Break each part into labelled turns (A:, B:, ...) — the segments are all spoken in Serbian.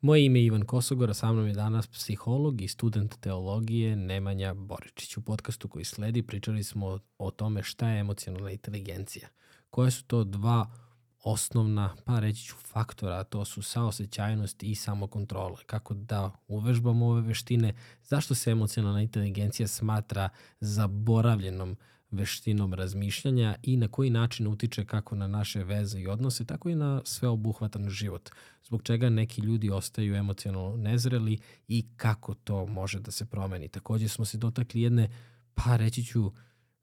A: Moje ime je Ivan Kosogor, sa mnom je danas psiholog i student teologije Nemanja Boričić. U podcastu koji sledi pričali smo o tome šta je emocionalna inteligencija. Koje su to dva osnovna, pa reći ću faktora, a to su saosećajnost i samokontrola. Kako da uvežbamo ove veštine, zašto se emocionalna inteligencija smatra zaboravljenom veštinom razmišljanja i na koji način utiče kako na naše veze i odnose, tako i na sveobuhvatan život. Zbog čega neki ljudi ostaju emocionalno nezreli i kako to može da se promeni. Takođe smo se dotakli jedne, pa reći ću,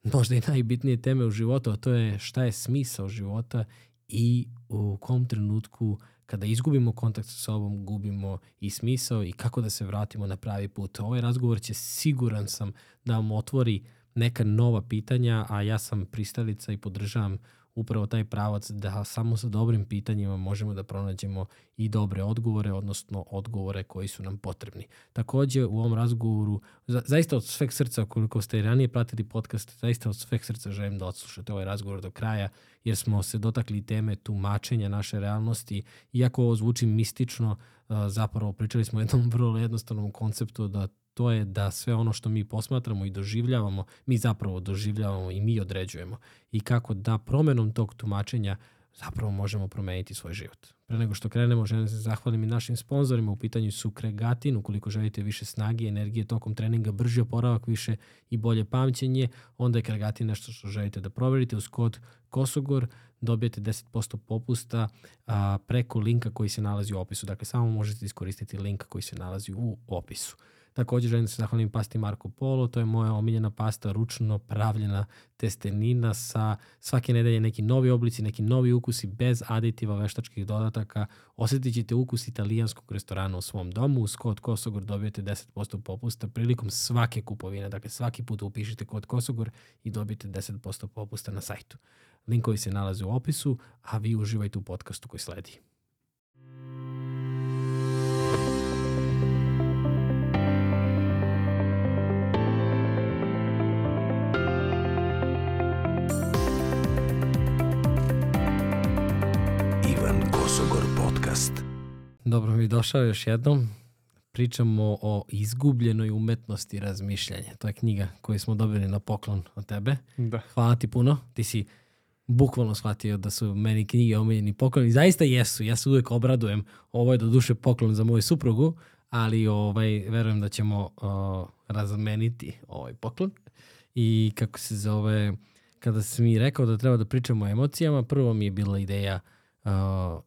A: možda i najbitnije teme u životu, a to je šta je smisao života i u kom trenutku kada izgubimo kontakt sa sobom, gubimo i smisao i kako da se vratimo na pravi put. Ovaj razgovor će siguran sam da vam otvori neka nova pitanja, a ja sam pristalica i podržavam upravo taj pravac da samo sa dobrim pitanjima možemo da pronađemo i dobre odgovore, odnosno odgovore koji su nam potrebni. Takođe u ovom razgovoru, za, zaista od sveg srca, koliko ste ranije pratili podcast, zaista od sveg srca želim da odslušate ovaj razgovor do kraja, jer smo se dotakli teme tumačenja naše realnosti. Iako ovo zvuči mistično, zapravo pričali smo o jednom vrlo jednostavnom konceptu da to je da sve ono što mi posmatramo i doživljavamo, mi zapravo doživljavamo i mi određujemo. I kako da promenom tog tumačenja zapravo možemo promeniti svoj život. Pre nego što krenemo, želim da se zahvalim i našim sponsorima. U pitanju su Kregatin, ukoliko želite više snage i energije tokom treninga, brži oporavak, više i bolje pamćenje, onda je Kregatin nešto što želite da proverite. Uz kod Kosogor dobijete 10% popusta a, preko linka koji se nalazi u opisu. Dakle, samo možete iskoristiti link koji se nalazi u opisu. Takođe želim da se zahvalim pasti Marko Polo, to je moja omiljena pasta, ručno pravljena testenina sa svake nedelje neki novi oblici, neki novi ukusi bez aditiva veštačkih dodataka. Osetit ćete ukus italijanskog restorana u svom domu. Uz kod Kosogor dobijete 10% popusta prilikom svake kupovine. Dakle, svaki put upišite kod Kosogor i dobijete 10% popusta na sajtu. Linkovi se nalaze u opisu, a vi uživajte u podcastu koji sledi. Dobro mi došao još jednom. Pričamo o izgubljenoj umetnosti razmišljanja. To je knjiga koju smo dobili na poklon od tebe.
B: Da.
A: Hvala ti puno. Ti si bukvalno shvatio da su meni knjige omiljeni poklon. I zaista jesu. Ja se uvek obradujem. Ovo je do duše poklon za moju suprugu, ali ovaj, verujem da ćemo o, razmeniti ovaj poklon. I kako se zove, kada si mi rekao da treba da pričamo o emocijama, prvo mi je bila ideja uh,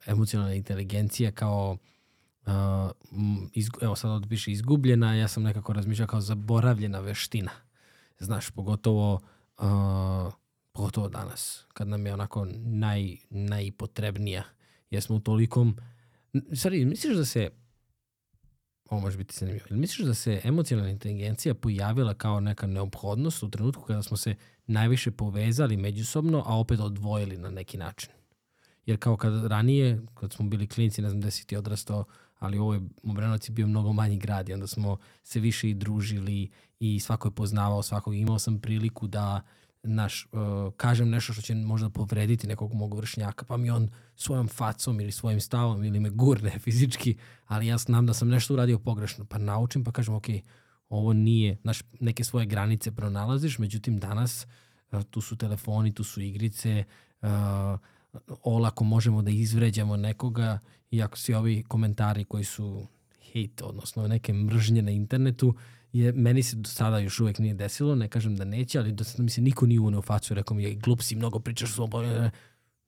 A: emocionalna inteligencija kao uh, izgu, evo sad ovdje piše izgubljena, ja sam nekako razmišljao kao zaboravljena veština. Znaš, pogotovo uh, pogotovo danas, kad nam je onako naj, najpotrebnija. Jer smo u tolikom... Stvari, misliš da se ovo može biti zanimljivo. Misliš da se emocionalna inteligencija pojavila kao neka neophodnost u trenutku kada smo se najviše povezali međusobno, a opet odvojili na neki način? Jer kao kad ranije, kad smo bili klinici, ne znam gde si ti odrastao, ali ovo je Obrenovac je bio mnogo manji grad i onda smo se više i družili i svako je poznavao svakog. Imao sam priliku da naš, uh, kažem nešto što će možda povrediti nekog mog vršnjaka, pa mi on svojom facom ili svojim stavom ili me gurne fizički, ali ja znam da sam nešto uradio pogrešno, pa naučim pa kažem, ok, ovo nije, znaš, neke svoje granice pronalaziš, međutim danas uh, tu su telefoni, tu su igrice, uh, olako možemo da izvređamo nekoga, iako svi ovi komentari koji su hate, odnosno neke mržnje na internetu, je, meni se do sada još uvek nije desilo, ne kažem da neće, ali do sada mi se niko nije uneo facu rekao mi je glup si, mnogo pričaš svom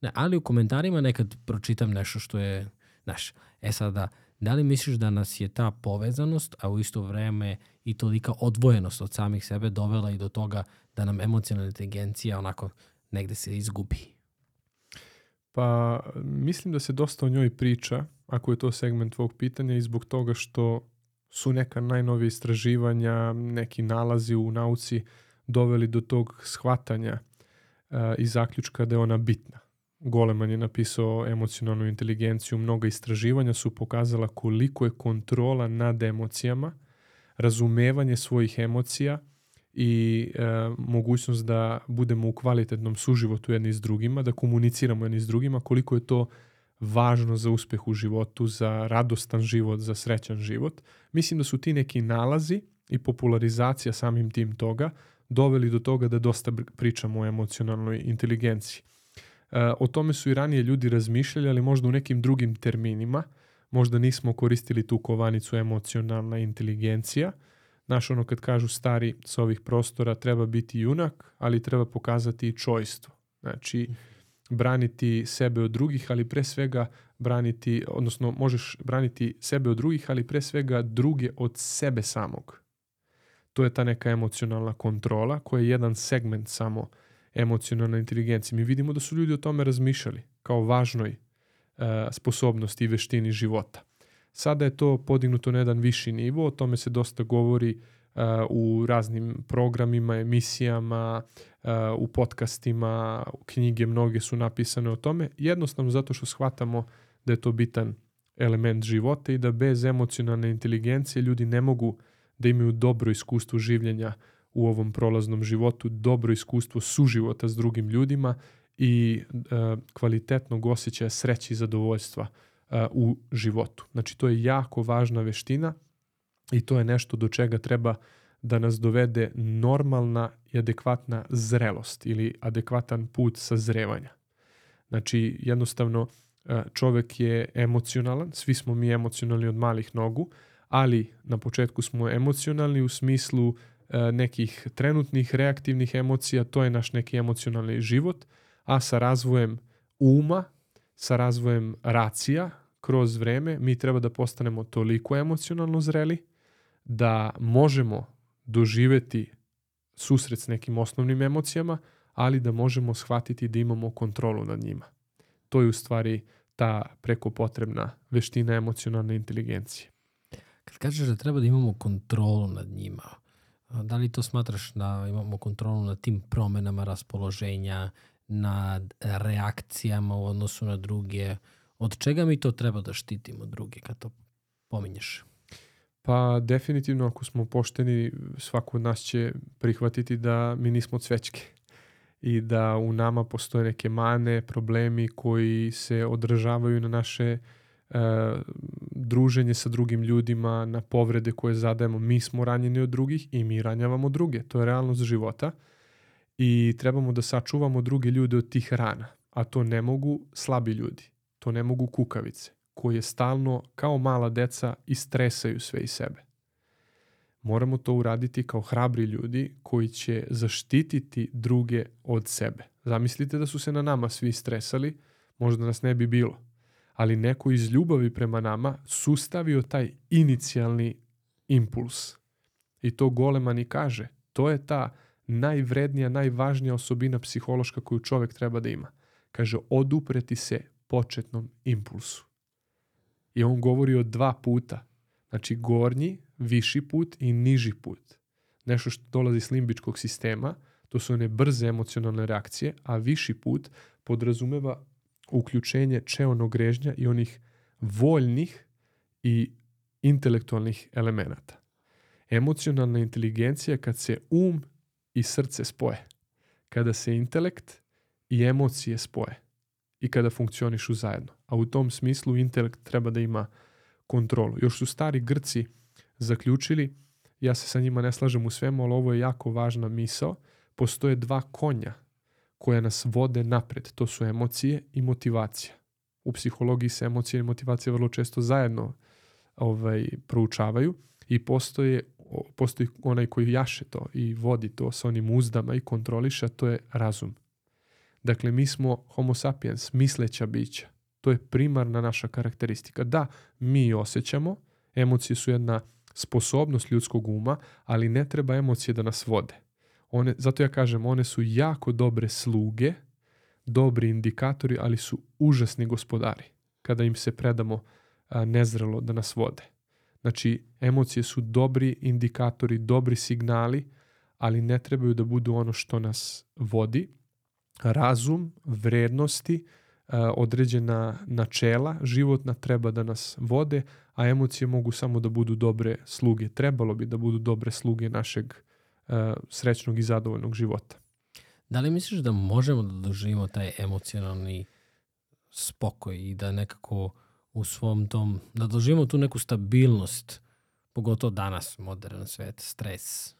A: ne, ali u komentarima nekad pročitam nešto što je, znaš, e sada, da li misliš da nas je ta povezanost, a u isto vreme i tolika odvojenost od samih sebe dovela i do toga da nam emocionalna inteligencija onako negde se izgubi?
B: Pa mislim da se dosta o njoj priča, ako je to segment tvog pitanja i zbog toga što su neka najnovije istraživanja, neki nalazi u nauci doveli do tog shvatanja uh, i zaključka da je ona bitna. Goleman je napisao emocionalnu inteligenciju, mnoga istraživanja su pokazala koliko je kontrola nad emocijama, razumevanje svojih emocija i e, mogućnost da budemo u kvalitetnom suživotu jedni s drugima, da komuniciramo jedni s drugima, koliko je to važno za uspeh u životu, za radostan život, za srećan život. Mislim da su ti neki nalazi i popularizacija samim tim toga doveli do toga da dosta pričamo o emocionalnoj inteligenciji. E, o tome su i ranije ljudi razmišljali, ali možda u nekim drugim terminima. Možda nismo koristili tu kovanicu emocionalna inteligencija. Znaš, ono kad kažu stari sa ovih prostora treba biti junak, ali treba pokazati i čojstvo. Znači, braniti sebe od drugih, ali pre svega braniti, odnosno možeš braniti sebe od drugih, ali pre svega druge od sebe samog. To je ta neka emocionalna kontrola koja je jedan segment samo emocionalne inteligencije. Mi vidimo da su ljudi o tome razmišljali kao važnoj uh, sposobnosti i veštini života. Sada je to podignuto na jedan viši nivo, o tome se dosta govori uh, u raznim programima, emisijama, uh, u podcastima, knjige mnoge su napisane o tome, jednostavno zato što shvatamo da je to bitan element života i da bez emocionalne inteligencije ljudi ne mogu da imaju dobro iskustvo življenja u ovom prolaznom životu, dobro iskustvo suživota s drugim ljudima i e, kvalitetnog osjećaja sreće i zadovoljstva e, u životu. Znači to je jako važna veština i to je nešto do čega treba da nas dovede normalna i adekvatna zrelost ili adekvatan put sazrevanja. Znači jednostavno čovek je emocionalan, svi smo mi emocionalni od malih nogu, ali na početku smo emocionalni u smislu nekih trenutnih reaktivnih emocija, to je naš neki emocionalni život, a sa razvojem uma, sa razvojem racija kroz vreme mi treba da postanemo toliko emocionalno zreli da možemo doživeti susret s nekim osnovnim emocijama, ali da možemo shvatiti da imamo kontrolu nad njima. To je u stvari ta preko potrebna veština emocionalne inteligencije.
A: Kad kažeš da treba da imamo kontrolu nad njima, da li to smatraš da imamo kontrolu nad tim promenama raspoloženja, nad reakcijama u odnosu na druge? Od čega mi to treba da štitimo druge kad to pominješ?
B: Pa definitivno ako smo pošteni, svako od nas će prihvatiti da mi nismo cvećke i da u nama postoje neke mane, problemi koji se odražavaju na naše uh, druženje sa drugim ljudima, na povrede koje zadajemo. Mi smo ranjeni od drugih i mi ranjavamo druge. To je realnost života i trebamo da sačuvamo druge ljude od tih rana. A to ne mogu slabi ljudi. To ne mogu kukavice koje stalno kao mala deca istresaju sve iz sebe. Moramo to uraditi kao hrabri ljudi koji će zaštititi druge od sebe. Zamislite da su se na nama svi stresali, možda nas ne bi bilo ali neko iz ljubavi prema nama sustavio taj inicijalni impuls. I to Goleman i kaže. To je ta najvrednija, najvažnija osobina psihološka koju čovek treba da ima. Kaže, odupreti se početnom impulsu. I on govori o dva puta. Znači, gornji, viši put i niži put. Nešto što dolazi iz limbičkog sistema, to su one brze emocionalne reakcije, a viši put podrazumeva uključenje čeonog grežnja i onih voljnih i intelektualnih elemenata. Emocionalna inteligencija kad se um i srce spoje. Kada se intelekt i emocije spoje i kada funkcionišu zajedno. A u tom smislu intelekt treba da ima kontrolu. Još su stari Grci zaključili, ja se sa njima ne slažem u svemu, ali ovo je jako važna misao, postoje dva konja koje nas vode napred. To su emocije i motivacija. U psihologiji se emocije i motivacija vrlo često zajedno ovaj, proučavaju i postoje, postoji onaj koji jaše to i vodi to sa onim uzdama i kontroliše, to je razum. Dakle, mi smo homo sapiens, misleća bića. To je primarna naša karakteristika. Da, mi osjećamo, emocije su jedna sposobnost ljudskog uma, ali ne treba emocije da nas vode. One, zato ja kažem, one su jako dobre sluge, dobri indikatori, ali su užasni gospodari kada im se predamo a, nezrelo da nas vode. Znači, emocije su dobri indikatori, dobri signali, ali ne trebaju da budu ono što nas vodi. Razum, vrednosti, a, određena načela životna treba da nas vode, a emocije mogu samo da budu dobre sluge. Trebalo bi da budu dobre sluge našeg uh, srećnog i zadovoljnog života.
A: Da li misliš da možemo da doživimo taj emocionalni spokoj i da nekako u svom tom, da doživimo tu neku stabilnost, pogotovo danas, modern svet, stres,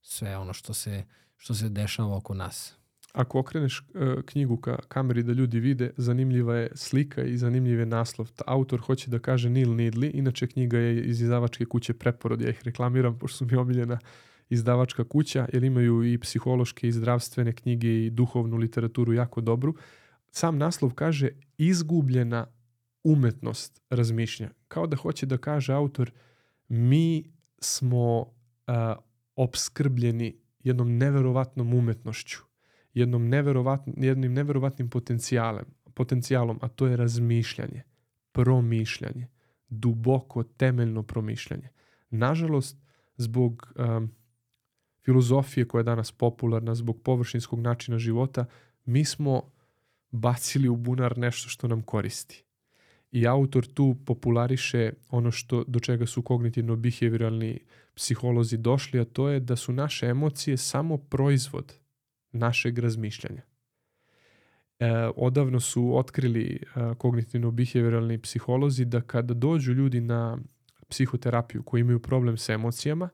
A: sve ono što se, što se dešava oko nas.
B: Ako okreneš uh, knjigu ka kameri da ljudi vide, zanimljiva je slika i zanimljiv je naslov. Ta autor hoće da kaže Nil Nidli, inače knjiga je iz izdavačke kuće Preporod, ja ih reklamiram pošto su mi omiljena izdavačka kuća, jer imaju i psihološke i zdravstvene knjige i duhovnu literaturu jako dobru. Sam naslov kaže izgubljena umetnost razmišljanja. Kao da hoće da kaže autor mi smo uh, obskrbljeni jednom neverovatnom umetnošću, jednom neverovatn, jednim neverovatnim potencijalem, potencijalom, a to je razmišljanje, promišljanje, duboko, temeljno promišljanje. Nažalost, zbog um, filozofije koja je danas popularna, zbog površinskog načina života, mi smo bacili u bunar nešto što nam koristi. I autor tu populariše ono što, do čega su kognitivno-behavioralni psiholozi došli, a to je da su naše emocije samo proizvod našeg razmišljanja. E, odavno su otkrili e, kognitivno-behavioralni psiholozi da kada dođu ljudi na psihoterapiju koji imaju problem sa emocijama,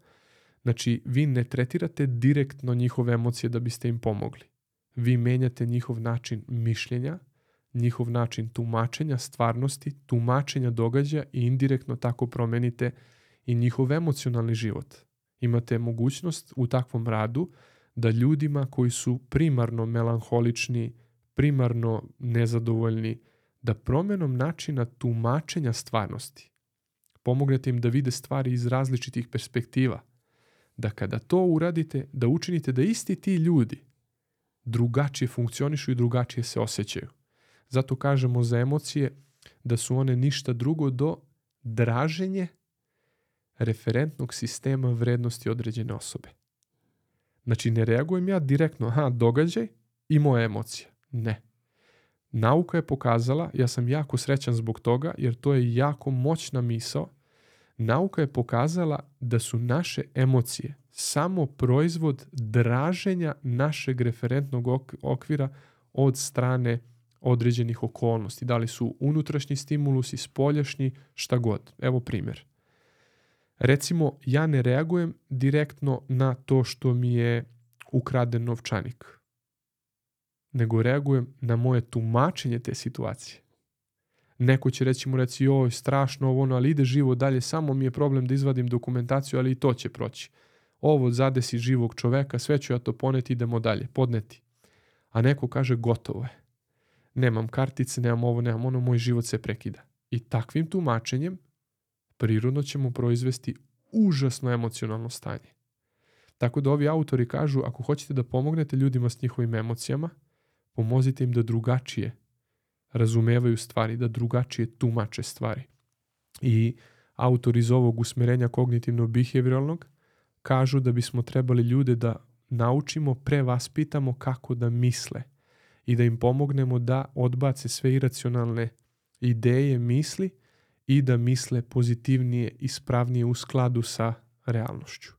B: znači vi ne tretirate direktno njihove emocije da biste im pomogli. Vi menjate njihov način mišljenja, njihov način tumačenja stvarnosti, tumačenja događaja i indirektno tako promenite i njihov emocionalni život. Imate mogućnost u takvom radu da ljudima koji su primarno melanholični, primarno nezadovoljni, da promenom načina tumačenja stvarnosti pomognete im da vide stvari iz različitih perspektiva. Da kada to uradite, da učinite da isti ti ljudi drugačije funkcionišu i drugačije se osjećaju. Zato kažemo za emocije da su one ništa drugo do draženje referentnog sistema vrednosti određene osobe. Znači ne reagujem ja direktno, aha, događaj i moja emocija. Ne. Nauka je pokazala, ja sam jako srećan zbog toga, jer to je jako moćna misao, nauka je pokazala da su naše emocije samo proizvod draženja našeg referentnog okvira od strane određenih okolnosti. Da li su unutrašnji stimulusi, spoljašnji, šta god. Evo primjer. Recimo, ja ne reagujem direktno na to što mi je ukraden novčanik, nego reagujem na moje tumačenje te situacije. Neko će reći mu reći, joj, strašno ovo, ono, ali ide živo dalje, samo mi je problem da izvadim dokumentaciju, ali i to će proći. Ovo zadesi živog čoveka, sve ću ja to poneti, idemo dalje, podneti. A neko kaže, gotovo je nemam kartice, nemam ovo, nemam ono, moj život se prekida. I takvim tumačenjem prirodno ćemo proizvesti užasno emocionalno stanje. Tako da ovi autori kažu, ako hoćete da pomognete ljudima s njihovim emocijama, pomozite im da drugačije razumevaju stvari, da drugačije tumače stvari. I autori iz ovog usmerenja kognitivno-behavioralnog kažu da bismo trebali ljude da naučimo, prevaspitamo kako da misle – i da im pomognemo da odbace sve iracionalne ideje, misli i da misle pozitivnije i spravnije u skladu sa realnošću.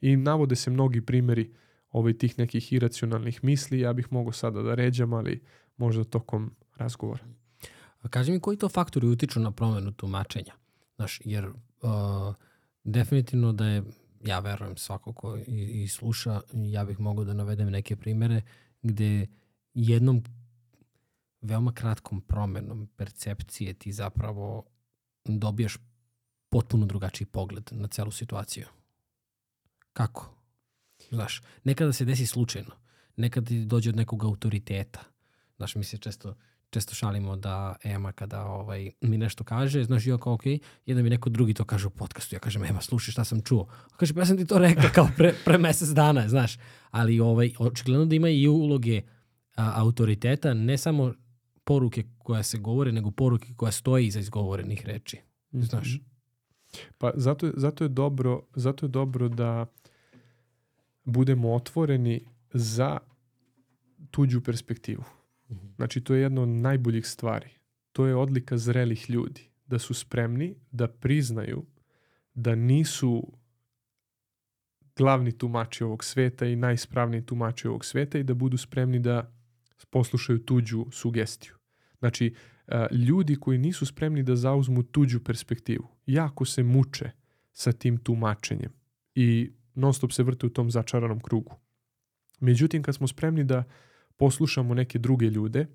B: I navode se mnogi primjeri ovaj, tih nekih iracionalnih misli, ja bih mogao sada da ređam, ali možda tokom razgovora.
A: A kaži mi koji to faktori utiču na promenu tumačenja? Znaš, jer uh, definitivno da je, ja verujem svako ko i, i sluša, ja bih mogao da navedem neke primere gde jednom veoma kratkom promenom percepcije ti zapravo dobijaš potpuno drugačiji pogled na celu situaciju. Kako? Znaš, nekada se desi slučajno. Nekada ti dođe od nekog autoriteta. Znaš, mi se često, često šalimo da Ema kada ovaj, mi nešto kaže, znaš, ja kao ok, jedan mi neko drugi to kaže u podcastu. Ja kažem, Ema, slušaj šta sam čuo. A kaže, pa ja sam ti to rekao kao pre, pre mesec dana, znaš. Ali ovaj, očigledno da ima i uloge a, autoriteta, ne samo poruke koja se govore, nego poruke koja stoji iza izgovorenih reči. Mhm. Znaš?
B: Pa zato, zato, je dobro, zato je dobro da budemo otvoreni za tuđu perspektivu. -hmm. Znači, to je jedna od najboljih stvari. To je odlika zrelih ljudi. Da su spremni da priznaju da nisu glavni tumači ovog sveta i najispravniji tumači ovog sveta i da budu spremni da poslušaju tuđu sugestiju. Znači, a, ljudi koji nisu spremni da zauzmu tuđu perspektivu, jako se muče sa tim tumačenjem i non stop se vrte u tom začaranom krugu. Međutim, kad smo spremni da poslušamo neke druge ljude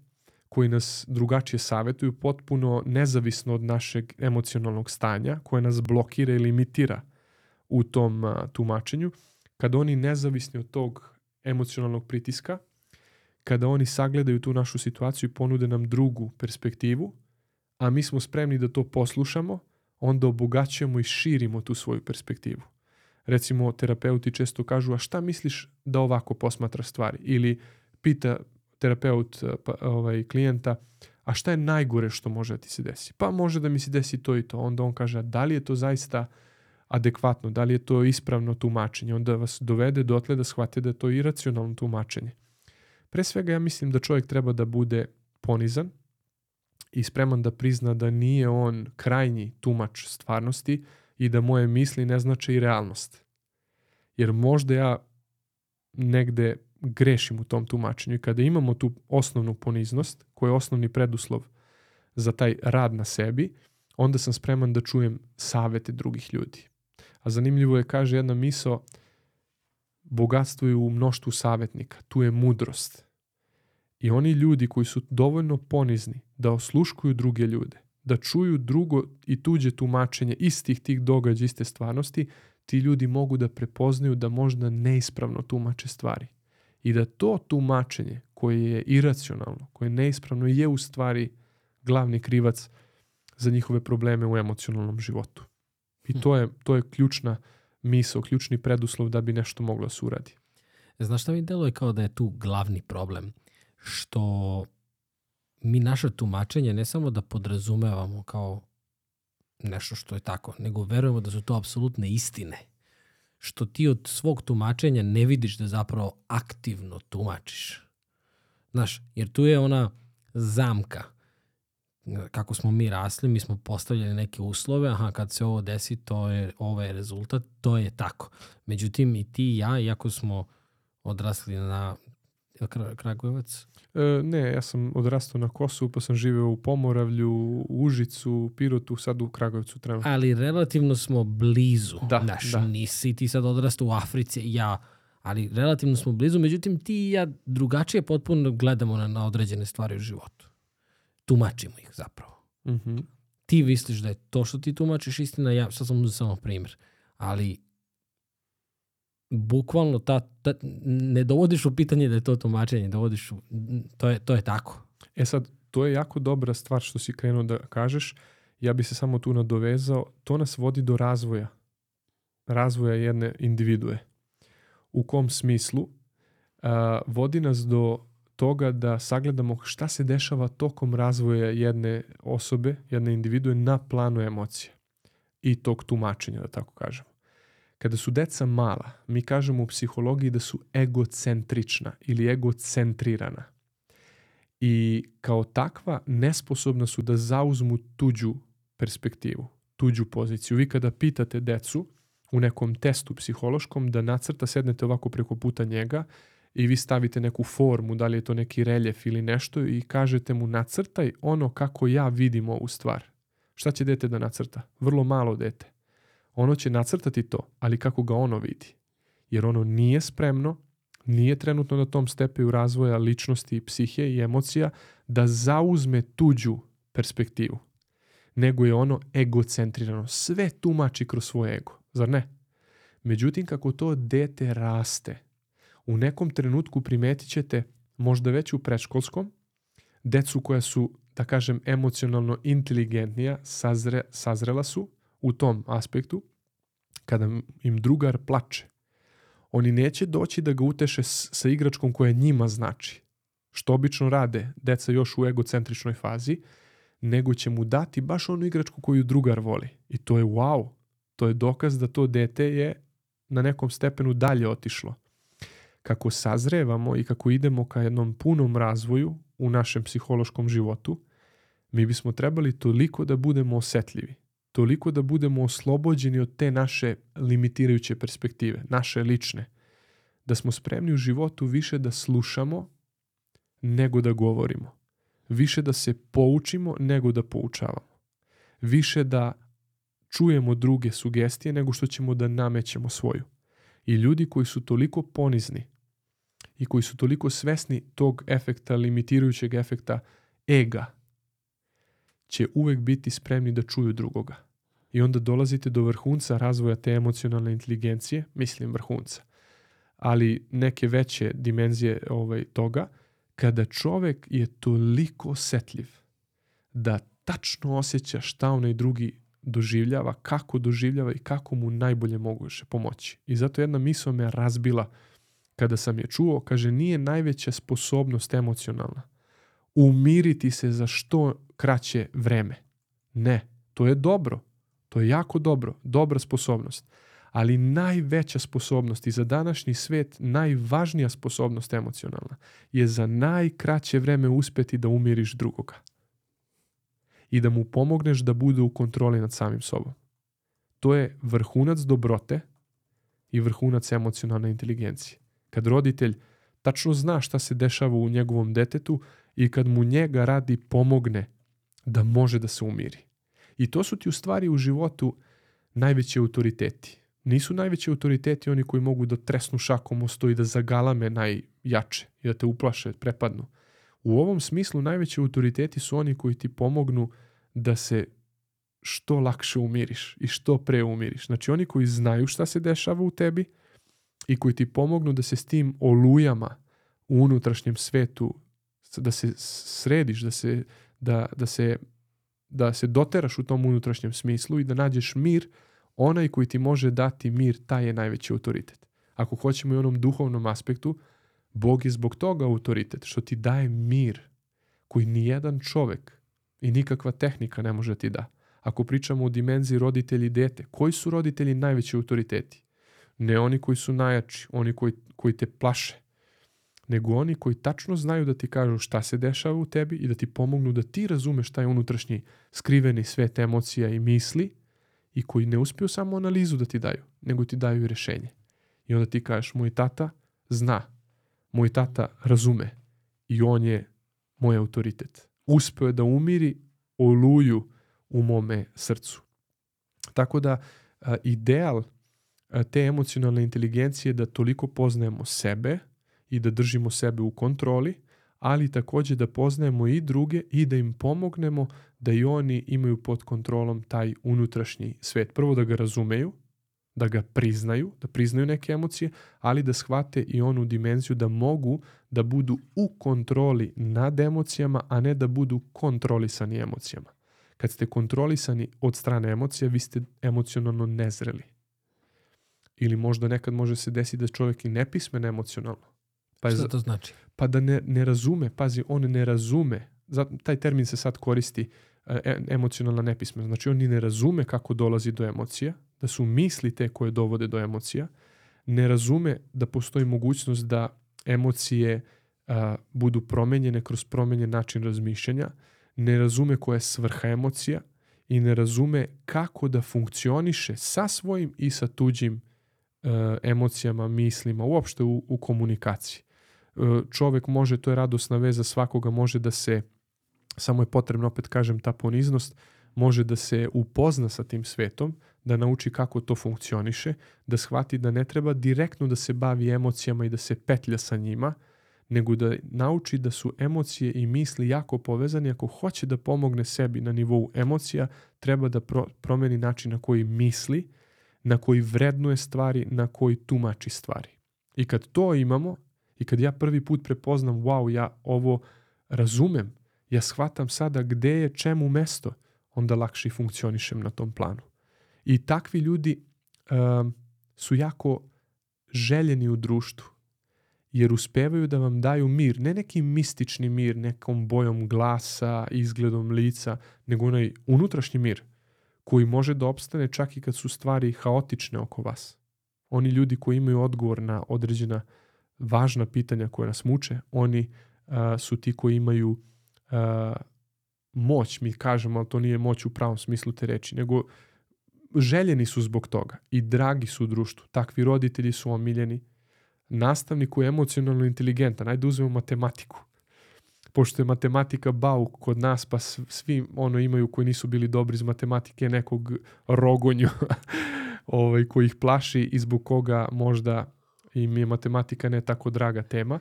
B: koji nas drugačije savetuju, potpuno nezavisno od našeg emocionalnog stanja, koje nas blokira ili limitira u tom tumačenju, kada oni nezavisni od tog emocionalnog pritiska, kada oni sagledaju tu našu situaciju i ponude nam drugu perspektivu, a mi smo spremni da to poslušamo, onda obogaćujemo i širimo tu svoju perspektivu. Recimo, terapeuti često kažu, a šta misliš da ovako posmatra stvari? Ili pita terapeut pa, ovaj, klijenta, a šta je najgore što može da ti se desi? Pa može da mi se desi to i to. Onda on kaže, da li je to zaista adekvatno, da li je to ispravno tumačenje? Onda vas dovede dotle da shvate da je to iracionalno tumačenje. Pre svega ja mislim da čovjek treba da bude ponizan i spreman da prizna da nije on krajnji tumač stvarnosti i da moje misli ne znače i realnost. Jer možda ja negde grešim u tom tumačenju i kada imamo tu osnovnu poniznost, koja je osnovni preduslov za taj rad na sebi, onda sam spreman da čujem savete drugih ljudi. A zanimljivo je, kaže jedna miso, bogatstvo je u mnoštvu savjetnika, tu je mudrost. I oni ljudi koji su dovoljno ponizni da osluškuju druge ljude, da čuju drugo i tuđe tumačenje istih tih događaja, iste stvarnosti, ti ljudi mogu da prepoznaju da možda neispravno tumače stvari. I da to tumačenje koje je iracionalno, koje je neispravno, je u stvari glavni krivac za njihove probleme u emocionalnom životu. I to je, to je ključna misao, ključni preduslov da bi nešto moglo da se uradi.
A: Znaš šta mi deluje kao da je tu glavni problem? Što mi naše tumačenje ne samo da podrazumevamo kao nešto što je tako, nego verujemo da su to apsolutne istine. Što ti od svog tumačenja ne vidiš da zapravo aktivno tumačiš. Znaš, jer tu je ona zamka. Kako smo mi rasli, mi smo postavljali neke uslove, aha, kad se ovo desi, to je, ovo je rezultat, to je tako. Međutim, i ti i ja, iako smo odrasli na Kragujevac?
B: E, ne, ja sam odrastao na Kosovu, pa sam živeo u Pomoravlju, u Užicu, Pirotu, sad u Kragujevcu trenutno.
A: Ali relativno smo blizu.
B: Da,
A: Znaš,
B: da.
A: nisi ti sad odrastao u Africi, ja, ali relativno smo blizu, međutim ti i ja drugačije potpuno gledamo na, na određene stvari u životu. Tumačimo ih zapravo.
B: Mhm.
A: Ti misliš da je to što ti tumačiš istina, ja sad sam samo primjer. Ali bukvalno ta, ta, ne dovodiš u pitanje da je to tumačenje, dovodiš u, to je, to je tako.
B: E sad, to je jako dobra stvar što si krenuo da kažeš. Ja bi se samo tu nadovezao. To nas vodi do razvoja. Razvoja jedne individue. U kom smislu? A, vodi nas do toga da sagledamo šta se dešava tokom razvoja jedne osobe, jedne individue na planu emocije i tog tumačenja, da tako kažemo. Kada su deca mala, mi kažemo u psihologiji da su egocentrična ili egocentrirana. I kao takva nesposobna su da zauzmu tuđu perspektivu, tuđu poziciju. Vi kada pitate decu u nekom testu psihološkom da nacrta, sednete ovako preko puta njega i vi stavite neku formu, da li je to neki reljef ili nešto i kažete mu nacrtaj ono kako ja vidim ovu stvar. Šta će dete da nacrta? Vrlo malo dete ono će nacrtati to, ali kako ga ono vidi. Jer ono nije spremno, nije trenutno na tom stepeju razvoja ličnosti, psihe i emocija da zauzme tuđu perspektivu. Nego je ono egocentrirano. Sve tumači kroz svoj ego. Zar ne? Međutim, kako to dete raste, u nekom trenutku primetit ćete, možda već u predškolskom, decu koja su, da kažem, emocionalno inteligentnija, sazre, sazrela su, u tom aspektu, kada im drugar plače, oni neće doći da ga uteše sa igračkom koja njima znači, što obično rade deca još u egocentričnoj fazi, nego će mu dati baš onu igračku koju drugar voli. I to je wow. To je dokaz da to dete je na nekom stepenu dalje otišlo. Kako sazrevamo i kako idemo ka jednom punom razvoju u našem psihološkom životu, mi bismo trebali toliko da budemo osetljivi toliko da budemo oslobođeni od te naše limitirajuće perspektive, naše lične. Da smo spremni u životu više da slušamo nego da govorimo. Više da se poučimo nego da poučavamo. Više da čujemo druge sugestije nego što ćemo da namećemo svoju. I ljudi koji su toliko ponizni i koji su toliko svesni tog efekta, limitirajućeg efekta ega, će uvek biti spremni da čuju drugoga. I onda dolazite do vrhunca razvoja te emocionalne inteligencije, mislim vrhunca, ali neke veće dimenzije ovaj, toga, kada čovek je toliko osetljiv da tačno osjeća šta onaj drugi doživljava, kako doživljava i kako mu najbolje moguće pomoći. I zato jedna misla me razbila kada sam je čuo, kaže nije najveća sposobnost emocionalna umiriti se za što kraće vreme. Ne, to je dobro. To je jako dobro, dobra sposobnost. Ali najveća sposobnost i za današnji svet najvažnija sposobnost emocionalna je za najkraće vreme uspeti da umiriš drugoga i da mu pomogneš da bude u kontroli nad samim sobom. To je vrhunac dobrote i vrhunac emocionalne inteligencije. Kad roditelj tačno zna šta se dešava u njegovom detetu i kad mu njega radi pomogne da može da se umiri. I to su ti u stvari u životu najveći autoriteti. Nisu najveći autoriteti oni koji mogu da tresnu šakom o i da zagalame najjače i da te uplaše, prepadnu. U ovom smislu najveći autoriteti su oni koji ti pomognu da se što lakše umiriš i što pre umiriš. Znači oni koji znaju šta se dešava u tebi i koji ti pomognu da se s tim olujama u unutrašnjem svetu da se središ, da se, da, da se da se doteraš u tom unutrašnjem smislu i da nađeš mir, onaj koji ti može dati mir, taj je najveći autoritet. Ako hoćemo i onom duhovnom aspektu, Bog je zbog toga autoritet, što ti daje mir koji nijedan čovek i nikakva tehnika ne može ti da. Ako pričamo o dimenziji roditelji i dete, koji su roditelji najveći autoriteti? Ne oni koji su najjači, oni koji, koji te plaše, nego oni koji tačno znaju da ti kažu šta se dešava u tebi i da ti pomognu da ti razumeš taj unutrašnji skriveni svet emocija i misli i koji ne uspiju samo analizu da ti daju, nego ti daju i rešenje. I onda ti kažeš, moj tata zna, moj tata razume i on je moj autoritet. Uspeo je da umiri oluju u mome srcu. Tako da ideal te emocionalne inteligencije je da toliko poznajemo sebe, i da držimo sebe u kontroli, ali takođe da poznajemo i druge i da im pomognemo da i oni imaju pod kontrolom taj unutrašnji svet. Prvo da ga razumeju, da ga priznaju, da priznaju neke emocije, ali da shvate i onu dimenziju da mogu da budu u kontroli nad emocijama, a ne da budu kontrolisani emocijama. Kad ste kontrolisani od strane emocija, vi ste emocionalno nezreli. Ili možda nekad može se desiti da čovjek i nepismen emocionalno
A: Pa Šta to znači?
B: Pa da ne, ne razume, pazi, on ne razume, zato, taj termin se sad koristi e, emocionalna nepismenost. Znači on ni ne razume kako dolazi do emocija, da su misli te koje dovode do emocija, ne razume da postoji mogućnost da emocije a, budu promenjene kroz promenjen način razmišljanja, ne razume koja je svrha emocija i ne razume kako da funkcioniše sa svojim i sa tuđim emocijama, mislima, uopšte u, u komunikaciji čovek može, to je radosna veza svakoga, može da se, samo je potrebno, opet kažem, ta poniznost, može da se upozna sa tim svetom, da nauči kako to funkcioniše, da shvati da ne treba direktno da se bavi emocijama i da se petlja sa njima, nego da nauči da su emocije i misli jako povezani. Ako hoće da pomogne sebi na nivou emocija, treba da pro promeni način na koji misli, na koji vrednuje stvari, na koji tumači stvari. I kad to imamo, I kad ja prvi put prepoznam, wow, ja ovo razumem, ja shvatam sada gde je čemu mesto, onda lakše funkcionišem na tom planu. I takvi ljudi um, su jako željeni u društvu, jer uspevaju da vam daju mir, ne neki mistični mir, nekom bojom glasa, izgledom lica, nego onaj unutrašnji mir koji može da opstane čak i kad su stvari haotične oko vas. Oni ljudi koji imaju odgovor na određena važna pitanja koja nas muče, oni uh, su ti koji imaju uh, moć, mi kažemo, ali to nije moć u pravom smislu te reči, nego željeni su zbog toga i dragi su u društvu. Takvi roditelji su omiljeni. Nastavnik koji je emocionalno inteligentan, ajde uzmemo matematiku. Pošto je matematika bauk kod nas, pa svi ono imaju koji nisu bili dobri iz matematike nekog rogonju ovaj, koji ih plaši i zbog koga možda im je matematika ne tako draga tema.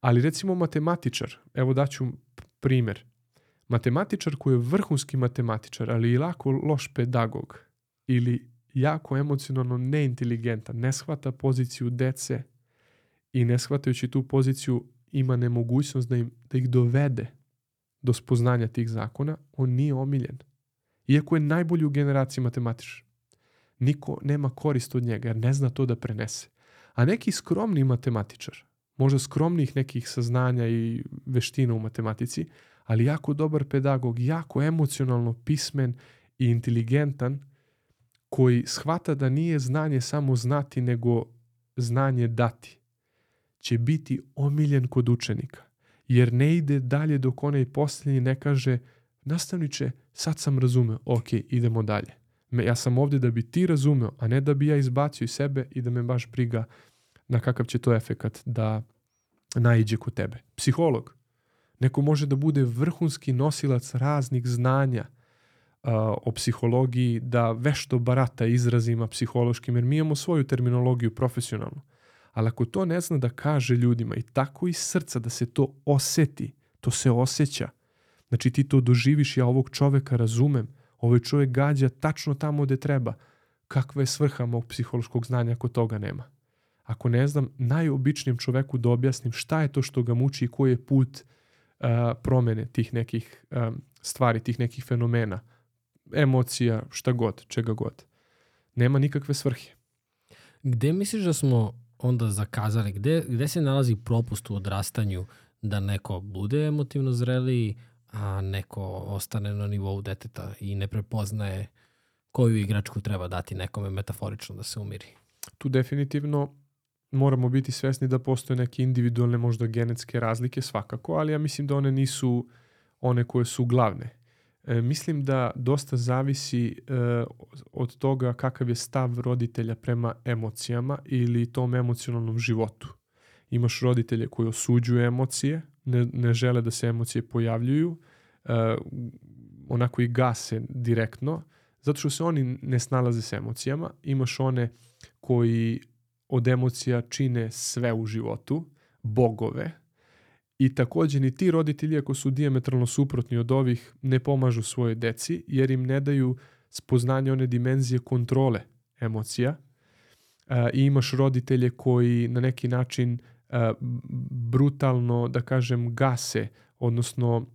B: Ali recimo matematičar, evo daću primjer. Matematičar koji je vrhunski matematičar, ali i lako loš pedagog ili jako emocionalno neinteligentan, ne shvata poziciju dece i ne shvatajući tu poziciju ima nemogućnost da, im, da ih dovede do spoznanja tih zakona, on nije omiljen. Iako je najbolji u generaciji matematičar. Niko nema korist od njega jer ne zna to da prenese. A neki skromni matematičar, možda skromnih nekih saznanja i veština u matematici, ali jako dobar pedagog, jako emocionalno pismen i inteligentan, koji shvata da nije znanje samo znati, nego znanje dati, će biti omiljen kod učenika. Jer ne ide dalje dok onaj posljednji ne kaže nastavniče, sad sam razumeo, ok, idemo dalje. Ja sam ovdje da bi ti razumeo, a ne da bi ja izbacio iz sebe i da me baš briga na kakav će to efekat da naiđe kod tebe. Psiholog. Neko može da bude vrhunski nosilac raznih znanja uh, o psihologiji, da vešto barata izrazima psihološkim, jer mi imamo svoju terminologiju profesionalnu. Ali ako to ne zna da kaže ljudima i tako iz srca da se to oseti, to se osjeća. Znači ti to doživiš, ja ovog čoveka razumem, ovaj čovjek gađa tačno tamo gde treba. Kakva je svrha mog psihološkog znanja ako toga nema? Ako ne znam najobičnijem čoveku da objasnim šta je to što ga muči i koji je put uh, promene tih nekih um, stvari, tih nekih fenomena, emocija, šta god, čega god. Nema nikakve svrhe.
A: Gde misliš da smo onda zakazali? Gde, gde se nalazi propust u odrastanju da neko bude emotivno zreliji, a neko ostane na nivou deteta i ne prepoznaje koju igračku treba dati nekome metaforično da se umiri?
B: Tu definitivno moramo biti svesni da postoje neke individualne možda genetske razlike svakako, ali ja mislim da one nisu one koje su glavne. E, mislim da dosta zavisi e, od toga kakav je stav roditelja prema emocijama ili tom emocionalnom životu. Imaš roditelje koji osuđuju emocije, ne, ne žele da se emocije pojavljuju, e, onako i gase direktno, zato što se oni ne snalaze s emocijama. Imaš one koji od emocija čine sve u životu, bogove, i takođe ni ti roditelji ako su diametralno suprotni od ovih ne pomažu svoje deci jer im ne daju spoznanje one dimenzije kontrole emocija. I imaš roditelje koji na neki način brutalno, da kažem, gase, odnosno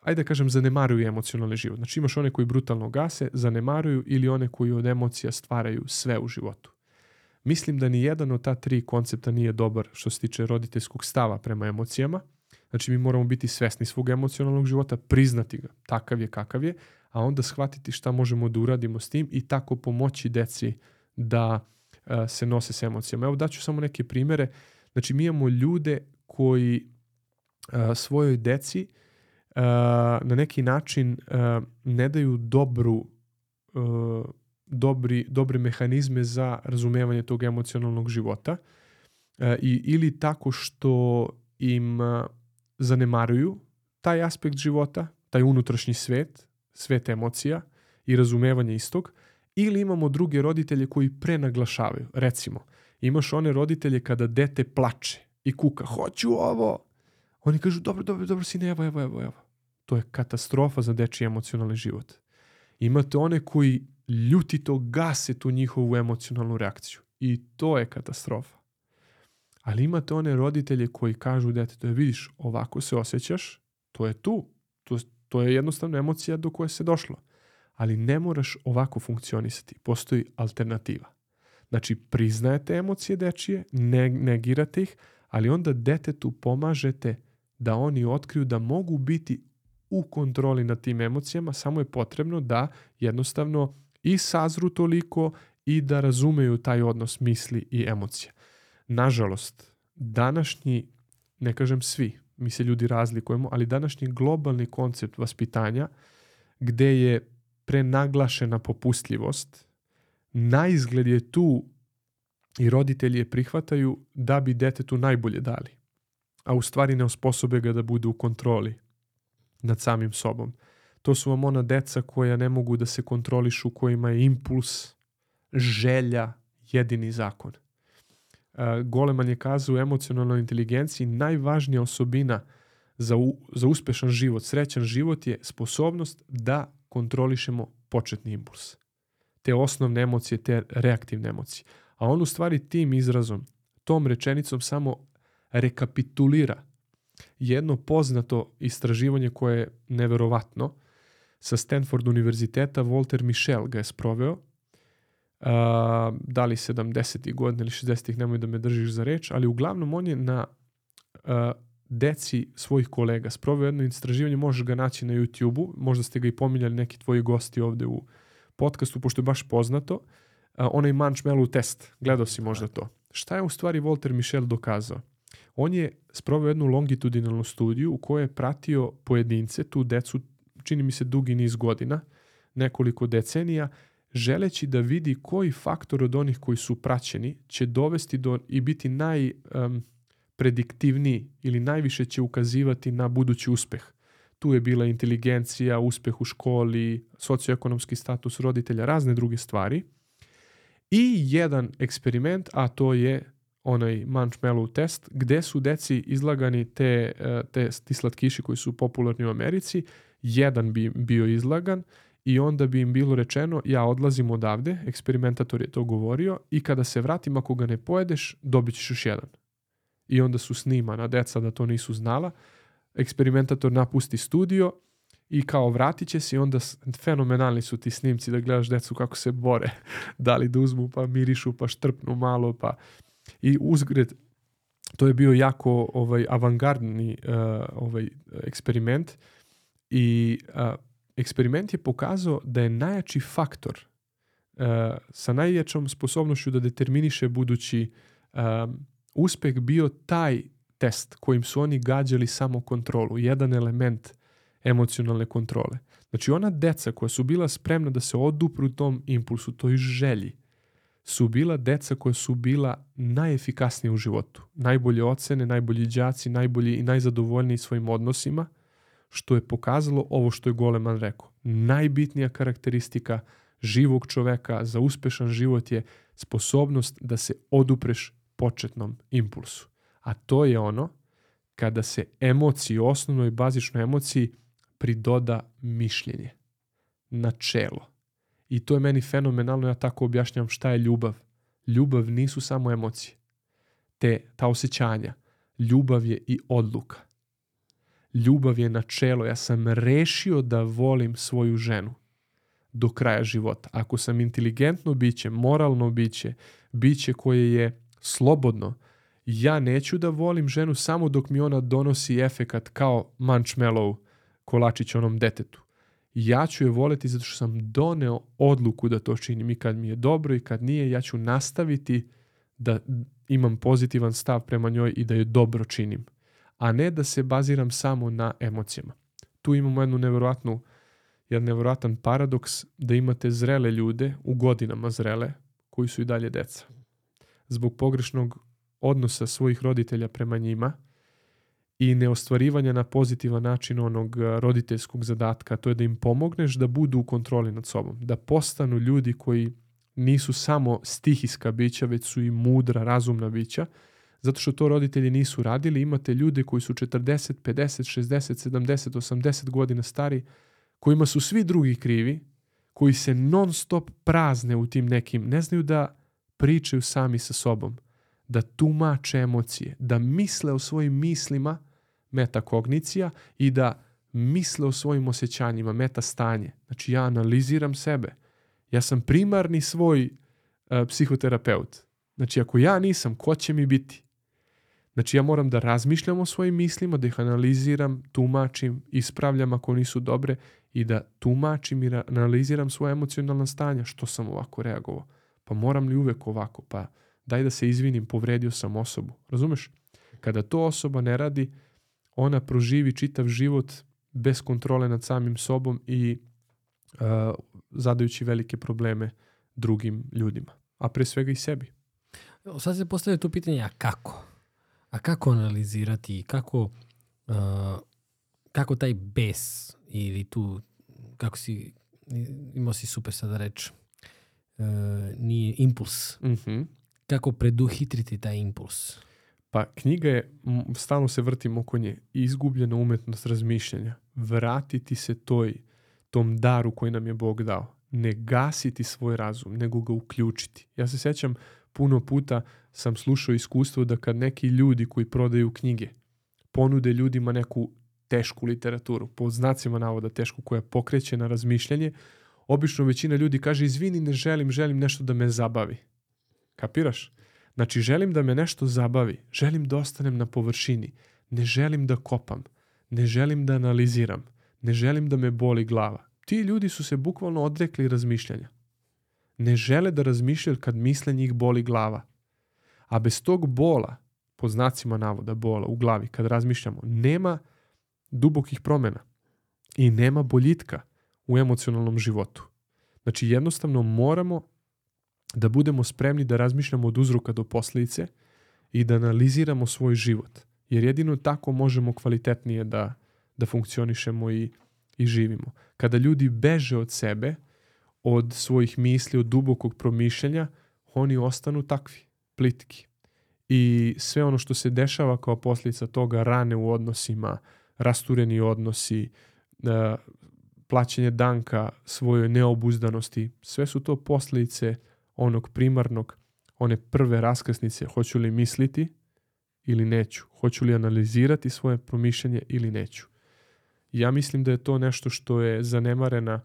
B: ajde da kažem, zanemaruju emocionalni život. Znači imaš one koji brutalno gase, zanemaruju ili one koji od emocija stvaraju sve u životu. Mislim da ni jedan od ta tri koncepta nije dobar što se tiče roditeljskog stava prema emocijama. Znači mi moramo biti svesni svog emocionalnog života, priznati ga, takav je kakav je, a onda shvatiti šta možemo da uradimo s tim i tako pomoći deci da uh, se nose s emocijama. Evo daću samo neke primere. Znači mi imamo ljude koji uh, svojoj deci uh, na neki način ne daju dobru dobri, dobre mehanizme za razumevanje tog emocionalnog života e, i, ili tako što im e, zanemaruju taj aspekt života, taj unutrašnji svet, svet emocija i razumevanje istog, ili imamo druge roditelje koji prenaglašavaju. Recimo, imaš one roditelje kada dete plače i kuka, hoću ovo. Oni kažu, dobro, dobro, dobro, sine, evo, evo, evo, evo. To je katastrofa za dečiji emocionalni život. Imate one koji ljutito gase tu njihovu emocionalnu reakciju. I to je katastrofa. Ali imate one roditelje koji kažu detetu, je vidiš, ovako se osjećaš, to je tu. To, to je jednostavno emocija do koje se došlo. Ali ne moraš ovako funkcionisati. Postoji alternativa. Znači, priznajete emocije dečije, ne, negirate ih, ali onda detetu pomažete da oni otkriju da mogu biti u kontroli nad tim emocijama, samo je potrebno da jednostavno i sazru toliko i da razumeju taj odnos misli i emocija. Nažalost, današnji, ne kažem svi, mi se ljudi razlikujemo, ali današnji globalni koncept vaspitanja gde je prenaglašena popustljivost, na izgled je tu i roditelji je prihvataju da bi detetu najbolje dali. a u stvari ne osposobe ga da bude u kontroli nad samim sobom. To su vam ona deca koja ne mogu da se kontrolišu, kojima je impuls, želja, jedini zakon. Goleman je kazao u emocionalnoj inteligenciji najvažnija osobina za, u, za uspešan život, srećan život je sposobnost da kontrolišemo početni impuls. Te osnovne emocije, te reaktivne emocije. A on u stvari tim izrazom, tom rečenicom samo rekapitulira jedno poznato istraživanje koje je neverovatno sa Stanford univerziteta Walter Michel ga je sproveo uh, da li 70. godine ili 60. nemoj da me držiš za reč, ali uglavnom on je na uh, deci svojih kolega sproveo jedno istraživanje, možeš ga naći na YouTube-u, možda ste ga i pominjali neki tvoji gosti ovde u podcastu, pošto je baš poznato, uh, onaj Manchmellow test, gledao si možda to. Šta je u stvari Walter Michel dokazao? On je sproveo jednu longitudinalnu studiju u kojoj je pratio pojedince, tu decu, čini mi se dugi niz godina, nekoliko decenija, želeći da vidi koji faktor od onih koji su praćeni će dovesti do i biti najprediktivniji um, ili najviše će ukazivati na budući uspeh. Tu je bila inteligencija, uspeh u školi, socioekonomski status roditelja, razne druge stvari. I jedan eksperiment, a to je onaj Manchmellow test, gde su deci izlagani te, e, te, ti slatkiši koji su popularni u Americi, jedan bi bio izlagan i onda bi im bilo rečeno ja odlazim odavde, eksperimentator je to govorio i kada se vratim ako ga ne pojedeš dobit ćeš još jedan. I onda su snimana deca da to nisu znala, eksperimentator napusti studio i kao vratit će se i onda fenomenalni su ti snimci da gledaš decu kako se bore, da li da uzmu pa mirišu pa štrpnu malo pa i uzgred to je bio jako ovaj avangardni uh, ovaj eksperiment i uh, eksperiment je pokazao da je najjači faktor uh, sa najjačom sposobnošću da determiniše budući um, uspeh bio taj test kojim su oni gađali samo kontrolu, jedan element emocionalne kontrole. Znači ona deca koja su bila spremna da se odupru tom impulsu, toj želji, su bila deca koja su bila najefikasnije u životu. Najbolje ocene, najbolji đaci, najbolji i najzadovoljniji svojim odnosima, što je pokazalo ovo što je Goleman rekao. Najbitnija karakteristika živog čoveka za uspešan život je sposobnost da se odupreš početnom impulsu. A to je ono kada se emociji, osnovnoj bazičnoj emociji pridoda mišljenje, načelo. I to je meni fenomenalno, ja tako objašnjam šta je ljubav. Ljubav nisu samo emocije, te ta osjećanja. Ljubav je i odluka. Ljubav je načelo. Ja sam rešio da volim svoju ženu do kraja života. Ako sam inteligentno biće, moralno biće, biće koje je slobodno, ja neću da volim ženu samo dok mi ona donosi efekat kao Manchmellow kolačić onom detetu ja ću je voleti zato što sam doneo odluku da to činim i kad mi je dobro i kad nije, ja ću nastaviti da imam pozitivan stav prema njoj i da je dobro činim, a ne da se baziram samo na emocijama. Tu imamo jednu nevjerojatnu, jedan nevjerojatan paradoks da imate zrele ljude, u godinama zrele, koji su i dalje deca. Zbog pogrešnog odnosa svojih roditelja prema njima, i neostvarivanja na pozitivan način onog roditeljskog zadatka, to je da im pomogneš da budu u kontroli nad sobom, da postanu ljudi koji nisu samo stihijska bića, već su i mudra, razumna bića, zato što to roditelji nisu radili. Imate ljude koji su 40, 50, 60, 70, 80 godina stari, kojima su svi drugi krivi, koji se non stop prazne u tim nekim, ne znaju da pričaju sami sa sobom, da tumače emocije, da misle o svojim mislima, metakognicija i da misle o svojim osjećanjima, meta stanje. Znači ja analiziram sebe. Ja sam primarni svoj uh, psihoterapeut. Znači ako ja nisam, ko će mi biti? Znači ja moram da razmišljam o svojim mislima, da ih analiziram, tumačim, ispravljam ako nisu dobre i da tumačim i analiziram svoje emocionalna stanja. Što sam ovako reagovao? Pa moram li uvek ovako? Pa daj da se izvinim, povredio sam osobu. Razumeš? Kada to osoba ne radi, ona proživi čitav život bez kontrole nad samim sobom i uh, zadajući velike probleme drugim ljudima, a pre svega i sebi.
A: Sad se postavlja tu pitanje, a kako? A kako analizirati i kako, uh, kako taj bes ili tu, kako si, imao si super sada reč, uh, nije impuls.
B: Mm -hmm.
A: Kako preduhitriti taj impuls?
B: Pa knjiga je, stalno se vrtim oko nje, izgubljena umetnost razmišljanja. Vratiti se toj, tom daru koji nam je Bog dao. Ne gasiti svoj razum, nego ga uključiti. Ja se sećam, puno puta sam slušao iskustvo da kad neki ljudi koji prodaju knjige ponude ljudima neku tešku literaturu, po znacima navoda tešku, koja pokreće na razmišljanje, obično većina ljudi kaže izvini, ne želim, želim nešto da me zabavi. Kapiraš? Znači, želim da me nešto zabavi, želim da ostanem na površini, ne želim da kopam, ne želim da analiziram, ne želim da me boli glava. Ti ljudi su se bukvalno odrekli razmišljanja. Ne žele da razmišljaju kad misle njih boli glava. A bez tog bola, po znacima navoda bola u glavi, kad razmišljamo, nema dubokih promena i nema boljitka u emocionalnom životu. Znači jednostavno moramo da budemo spremni da razmišljamo od uzroka do posljedice i da analiziramo svoj život. Jer jedino tako možemo kvalitetnije da, da funkcionišemo i, i živimo. Kada ljudi beže od sebe, od svojih misli, od dubokog promišljanja, oni ostanu takvi, plitki. I sve ono što se dešava kao posljedica toga, rane u odnosima, rastureni odnosi, e, plaćanje danka svojoj neobuzdanosti, sve su to posljedice onog primarnog, one prve raskrsnice, hoću li misliti ili neću, hoću li analizirati svoje promišljanje ili neću. Ja mislim da je to nešto što je zanemarena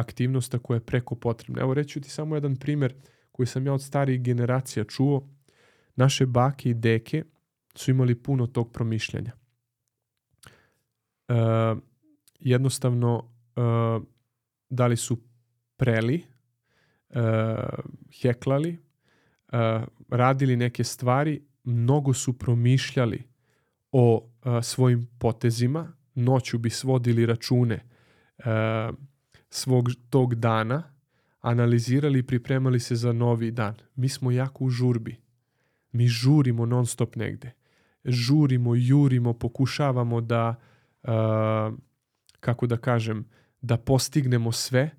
B: aktivnost koja je preko potrebna. Evo reću ti samo jedan primjer koji sam ja od starijih generacija čuo. Naše bake i deke su imali puno tog promišljanja. E, jednostavno, e, da li su preli uh, heklali, uh, radili neke stvari, mnogo su promišljali o uh, svojim potezima, noću bi svodili račune uh, svog tog dana, analizirali i pripremali se za novi dan. Mi smo jako u žurbi. Mi žurimo non stop negde. Žurimo, jurimo, pokušavamo da, uh, kako da kažem, da postignemo sve,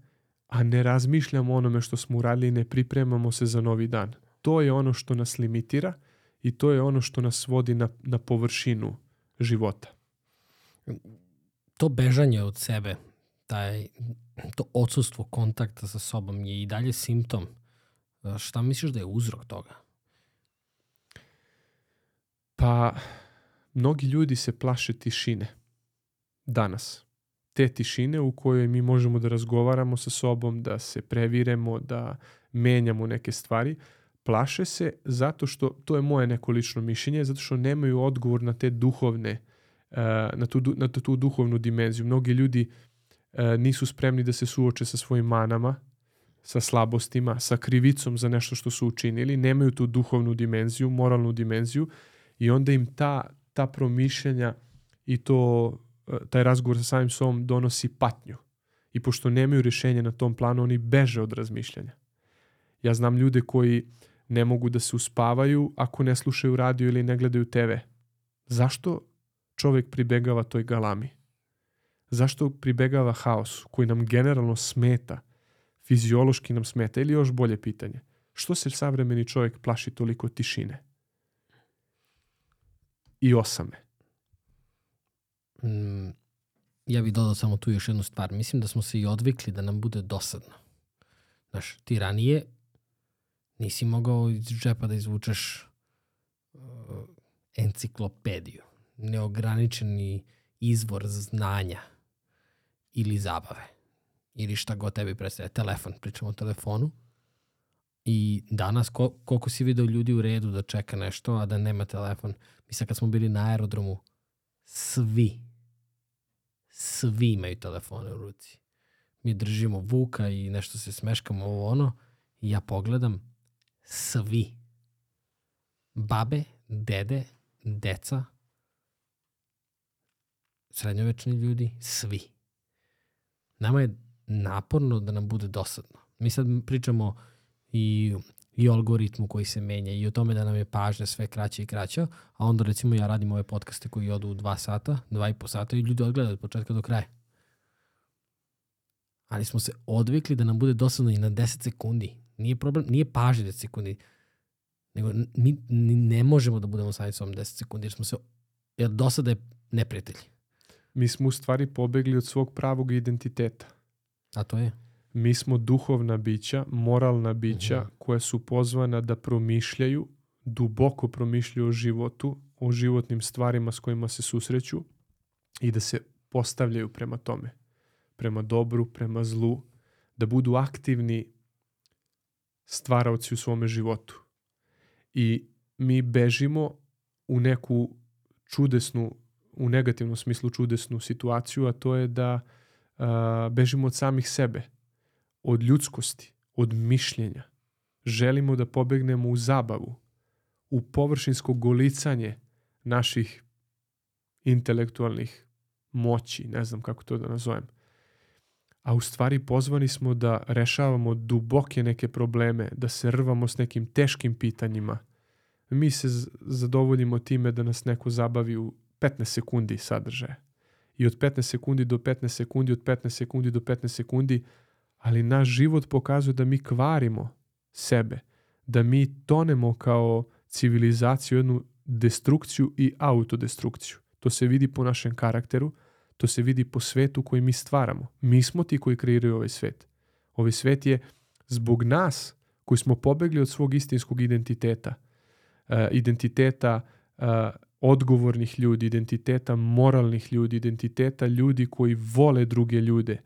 B: a ne razmišljamo onome što smo uradili i ne pripremamo se za novi dan. To je ono što nas limitira i to je ono što nas vodi na, na površinu života.
A: To bežanje od sebe, taj, to odsustvo kontakta sa sobom je i dalje simptom. Šta misliš da je uzrok toga?
B: Pa, mnogi ljudi se plaše tišine danas te tišine u kojoj mi možemo da razgovaramo sa sobom, da se previremo, da menjamo neke stvari, plaše se zato što, to je moje neko lično mišljenje, zato što nemaju odgovor na te duhovne, eh, na tu, na tu duhovnu dimenziju. Mnogi ljudi eh, nisu spremni da se suoče sa svojim manama, sa slabostima, sa krivicom za nešto što su učinili, nemaju tu duhovnu dimenziju, moralnu dimenziju i onda im ta, ta promišljanja i to taj razgovor sa samim sobom donosi patnju. I pošto nemaju rješenje na tom planu, oni beže od razmišljanja. Ja znam ljude koji ne mogu da se uspavaju ako ne slušaju radio ili ne gledaju TV. Zašto čovjek pribegava toj galami? Zašto pribegava haosu koji nam generalno smeta, fiziološki nam smeta ili još bolje pitanje? Što se savremeni čovjek plaši toliko tišine? I osame
A: mm, ja bih dodao samo tu još jednu stvar. Mislim da smo se i odvikli da nam bude dosadno. Znaš, ti ranije nisi mogao iz džepa da izvučeš uh, enciklopediju, neograničeni izvor znanja ili zabave ili šta god tebi predstavlja. Telefon, pričamo o telefonu. I danas ko, koliko si video ljudi u redu da čeka nešto, a da nema telefon. Mi kad smo bili na aerodromu, svi svi imaju telefone u ruci. Mi držimo Vuka i nešto se smeškamo ovo ono i ja pogledam svi. Babe, dede, deca, srednjovečni ljudi, svi. Nama je naporno da nam bude dosadno. Mi sad pričamo i i o algoritmu koji se menja i o tome da nam je pažnja sve kraća i kraća, a onda recimo ja radim ove podcaste koji odu u dva sata, dva i po sata i ljudi odgledaju od početka do kraja. Ali smo se odvikli da nam bude dosadno i na 10 sekundi. Nije problem, nije pažnja 10 sekundi, nego mi ne možemo da budemo sami s ovom 10 sekundi, jer smo se, jer dosada je neprijatelji.
B: Mi smo u stvari pobegli od svog pravog identiteta.
A: A to je?
B: Mi smo duhovna bića, moralna bića mm -hmm. koja su pozvana da promišljaju, duboko promišljaju o životu, o životnim stvarima s kojima se susreću i da se postavljaju prema tome. Prema dobru, prema zlu, da budu aktivni stvaraoci u svome životu. I mi bežimo u neku čudesnu, u negativnom smislu čudesnu situaciju, a to je da uh, bežimo od samih sebe od ljudskosti, od mišljenja. Želimo da pobegnemo u zabavu, u površinsko golicanje naših intelektualnih moći, ne znam kako to da nazovem. A u stvari pozvani smo da rešavamo duboke neke probleme, da se rvamo s nekim teškim pitanjima. Mi se zadovoljimo time da nas neko zabavi u 15 sekundi sadržaja. I od 15 sekundi do 15 sekundi, od 15 sekundi do 15 sekundi ali naš život pokazuje da mi kvarimo sebe, da mi tonemo kao civilizaciju jednu destrukciju i autodestrukciju. To se vidi po našem karakteru, to se vidi po svetu koji mi stvaramo. Mi smo ti koji kreiraju ovaj svet. Ovaj svet je zbog nas koji smo pobegli od svog istinskog identiteta, uh, identiteta uh, odgovornih ljudi, identiteta moralnih ljudi, identiteta ljudi koji vole druge ljude,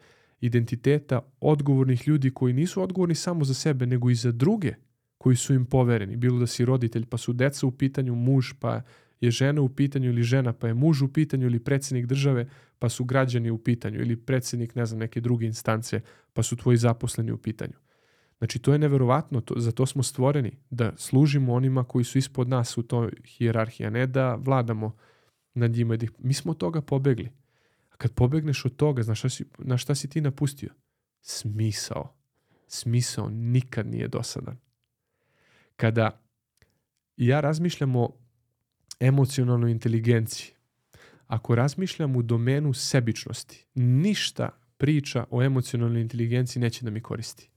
B: identiteta odgovornih ljudi koji nisu odgovorni samo za sebe, nego i za druge koji su im povereni. Bilo da si roditelj, pa su deca u pitanju, muž, pa je žena u pitanju ili žena, pa je muž u pitanju ili predsednik države, pa su građani u pitanju ili predsednik, ne znam, neke druge instance, pa su tvoji zaposleni u pitanju. Znači, to je neverovatno, to, za to smo stvoreni, da služimo onima koji su ispod nas u toj hijerarhiji, a ne da vladamo nad njima. Mi smo od toga pobegli. A kad pobegneš od toga, znaš šta si, na šta si ti napustio? Smisao. Smisao nikad nije dosadan. Kada ja razmišljam o emocionalnoj inteligenciji, ako razmišljam u domenu sebičnosti, ništa priča o emocionalnoj inteligenciji neće da mi koristi.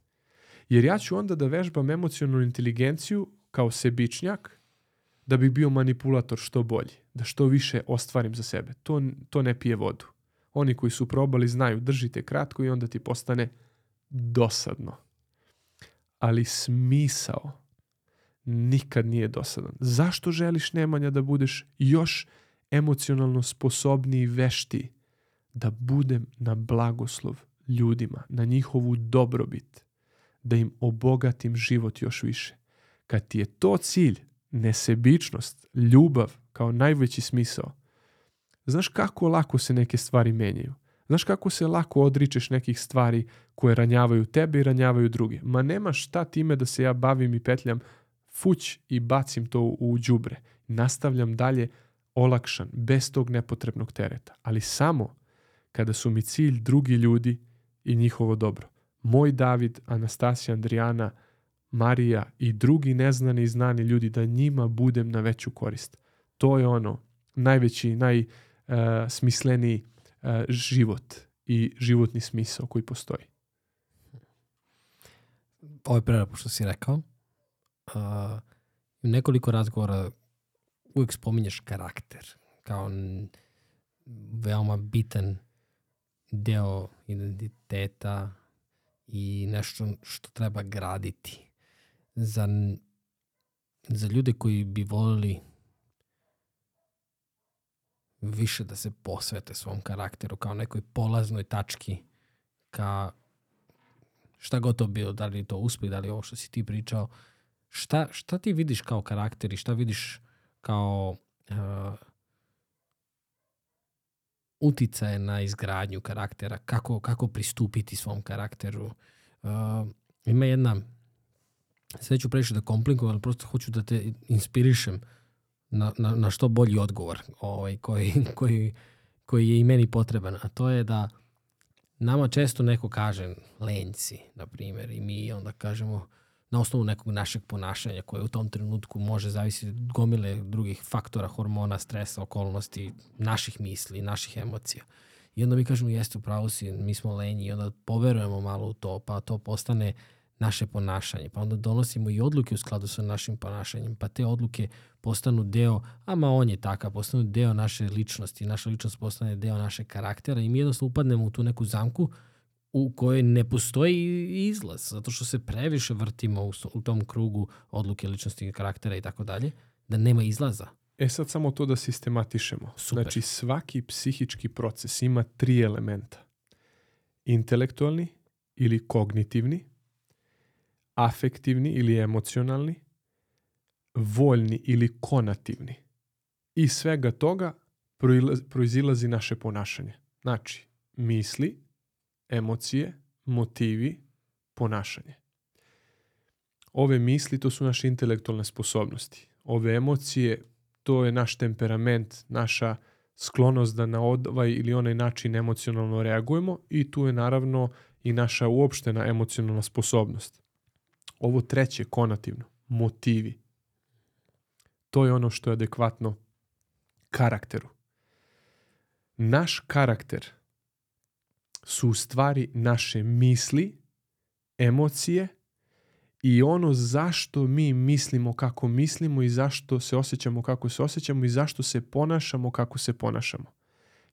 B: Jer ja ću onda da vežbam emocionalnu inteligenciju kao sebičnjak da bih bio manipulator što bolji, da što više ostvarim za sebe. To, to ne pije vodu. Oni koji su probali znaju, držite kratko i onda ti postane dosadno. Ali smisao nikad nije dosadan. Zašto želiš Nemanja da budeš još emocionalno sposobniji i veštiji? Da budem na blagoslov ljudima, na njihovu dobrobit, da im obogatim život još više. Kad ti je to cilj, nesebičnost, ljubav kao najveći smisao, Znaš kako lako se neke stvari menjaju. Znaš kako se lako odričeš nekih stvari koje ranjavaju tebe i ranjavaju druge. Ma nema šta time da se ja bavim i petljam fuć i bacim to u đubre. Nastavljam dalje olakšan, bez tog nepotrebnog tereta. Ali samo kada su mi cilj drugi ljudi i njihovo dobro. Moj David, Anastasija, Andrijana, Marija i drugi neznani i znani ljudi, da njima budem na veću korist. To je ono najveći, naj, uh, smisleni uh, život i životni smisao koji postoji.
A: Ovo je prelepo što si rekao. Uh, nekoliko razgovora uvijek spominješ karakter kao veoma bitan deo identiteta i nešto što treba graditi. Za, za ljude koji bi volili više da se posvete svom karakteru kao nekoj polaznoj tački ka šta god to bilo, da li to uspeh, da li ovo što si ti pričao, šta, šta ti vidiš kao karakter i šta vidiš kao uh, uticaje na izgradnju karaktera, kako, kako pristupiti svom karakteru. Uh, ima jedna, sve ću previše da komplikujem, ali prosto hoću da te inspirišem na, na, na što bolji odgovor ovaj, koji, koji, koji je i meni potreban, a to je da nama često neko kaže lenjci, na primjer, i mi onda kažemo na osnovu nekog našeg ponašanja koje u tom trenutku može zavisiti od gomile drugih faktora, hormona, stresa, okolnosti, naših misli, naših emocija. I onda mi kažemo, jeste u pravu si, mi smo lenji i onda poverujemo malo u to, pa to postane naše ponašanje. Pa onda donosimo i odluke u skladu sa našim ponašanjem, pa te odluke postanu deo, ama on je takav, postanu deo naše ličnosti, naša ličnost postane deo naše karaktera i mi jednostavno upadnemo u tu neku zamku u kojoj ne postoji izlaz, zato što se previše vrtimo u, u tom krugu odluke ličnosti, karaktera i tako dalje, da nema izlaza.
B: E sad samo to da sistematišemo.
A: Super.
B: Znači svaki psihički proces ima tri elementa. Intelektualni ili kognitivni, afektivni ili emocionalni, voljni ili konativni. I svega toga proizilazi naše ponašanje. Znači, misli, emocije, motivi, ponašanje. Ove misli to su naše intelektualne sposobnosti. Ove emocije to je naš temperament, naša sklonost da na ovaj ili onaj način emocionalno reagujemo i tu je naravno i naša uopštena emocionalna sposobnost. Ovo treće, konativno, motivi. To je ono što je adekvatno karakteru. Naš karakter su u stvari naše misli, emocije i ono zašto mi mislimo kako mislimo i zašto se osjećamo kako se osjećamo i zašto se ponašamo kako se ponašamo.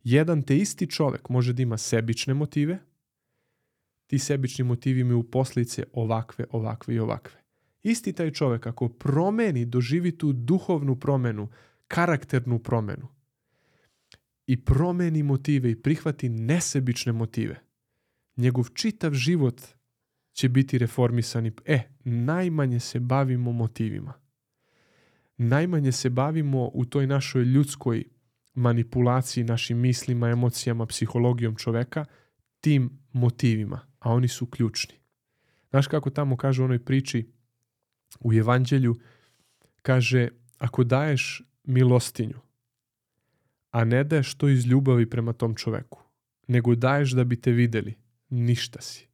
B: Jedan te isti čovek može da ima sebične motive, ti sebični motivi imaju posljedice ovakve, ovakve i ovakve. Isti taj čovek ako promeni, doživi tu duhovnu promenu, karakternu promenu i promeni motive i prihvati nesebične motive, njegov čitav život će biti reformisani. E, najmanje se bavimo motivima. Najmanje se bavimo u toj našoj ljudskoj manipulaciji našim mislima, emocijama, psihologijom čoveka, tim motivima, a oni su ključni. Znaš kako tamo kaže u onoj priči u evanđelju, kaže, ako daješ milostinju, a ne daješ to iz ljubavi prema tom čoveku, nego daješ da bi te videli, ništa si.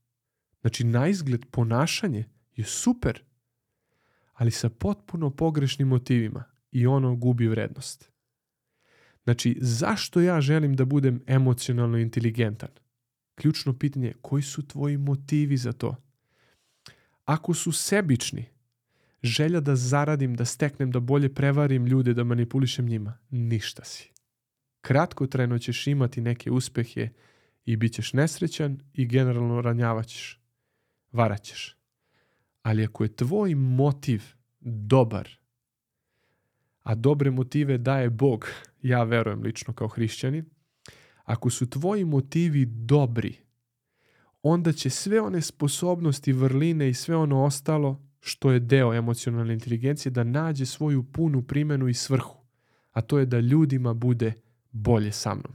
B: Znači, na izgled ponašanje je super, ali sa potpuno pogrešnim motivima i ono gubi vrednost. Znači, zašto ja želim da budem emocionalno inteligentan? Ključno pitanje je koji su tvoji motivi za to? Ako su sebični, želja da zaradim, da steknem, da bolje prevarim ljude, da manipulišem njima, ništa si. Kratko trajno ćeš imati neke uspehe i bit ćeš nesrećan i generalno ranjavaćeš varaćeš. Ali ako je tvoj motiv dobar, a dobre motive daje Bog, ja verujem lično kao hrišćanin, ako su tvoji motivi dobri, onda će sve one sposobnosti, vrline i sve ono ostalo što je deo emocionalne inteligencije da nađe svoju punu primenu i svrhu, a to je da ljudima bude bolje sa mnom.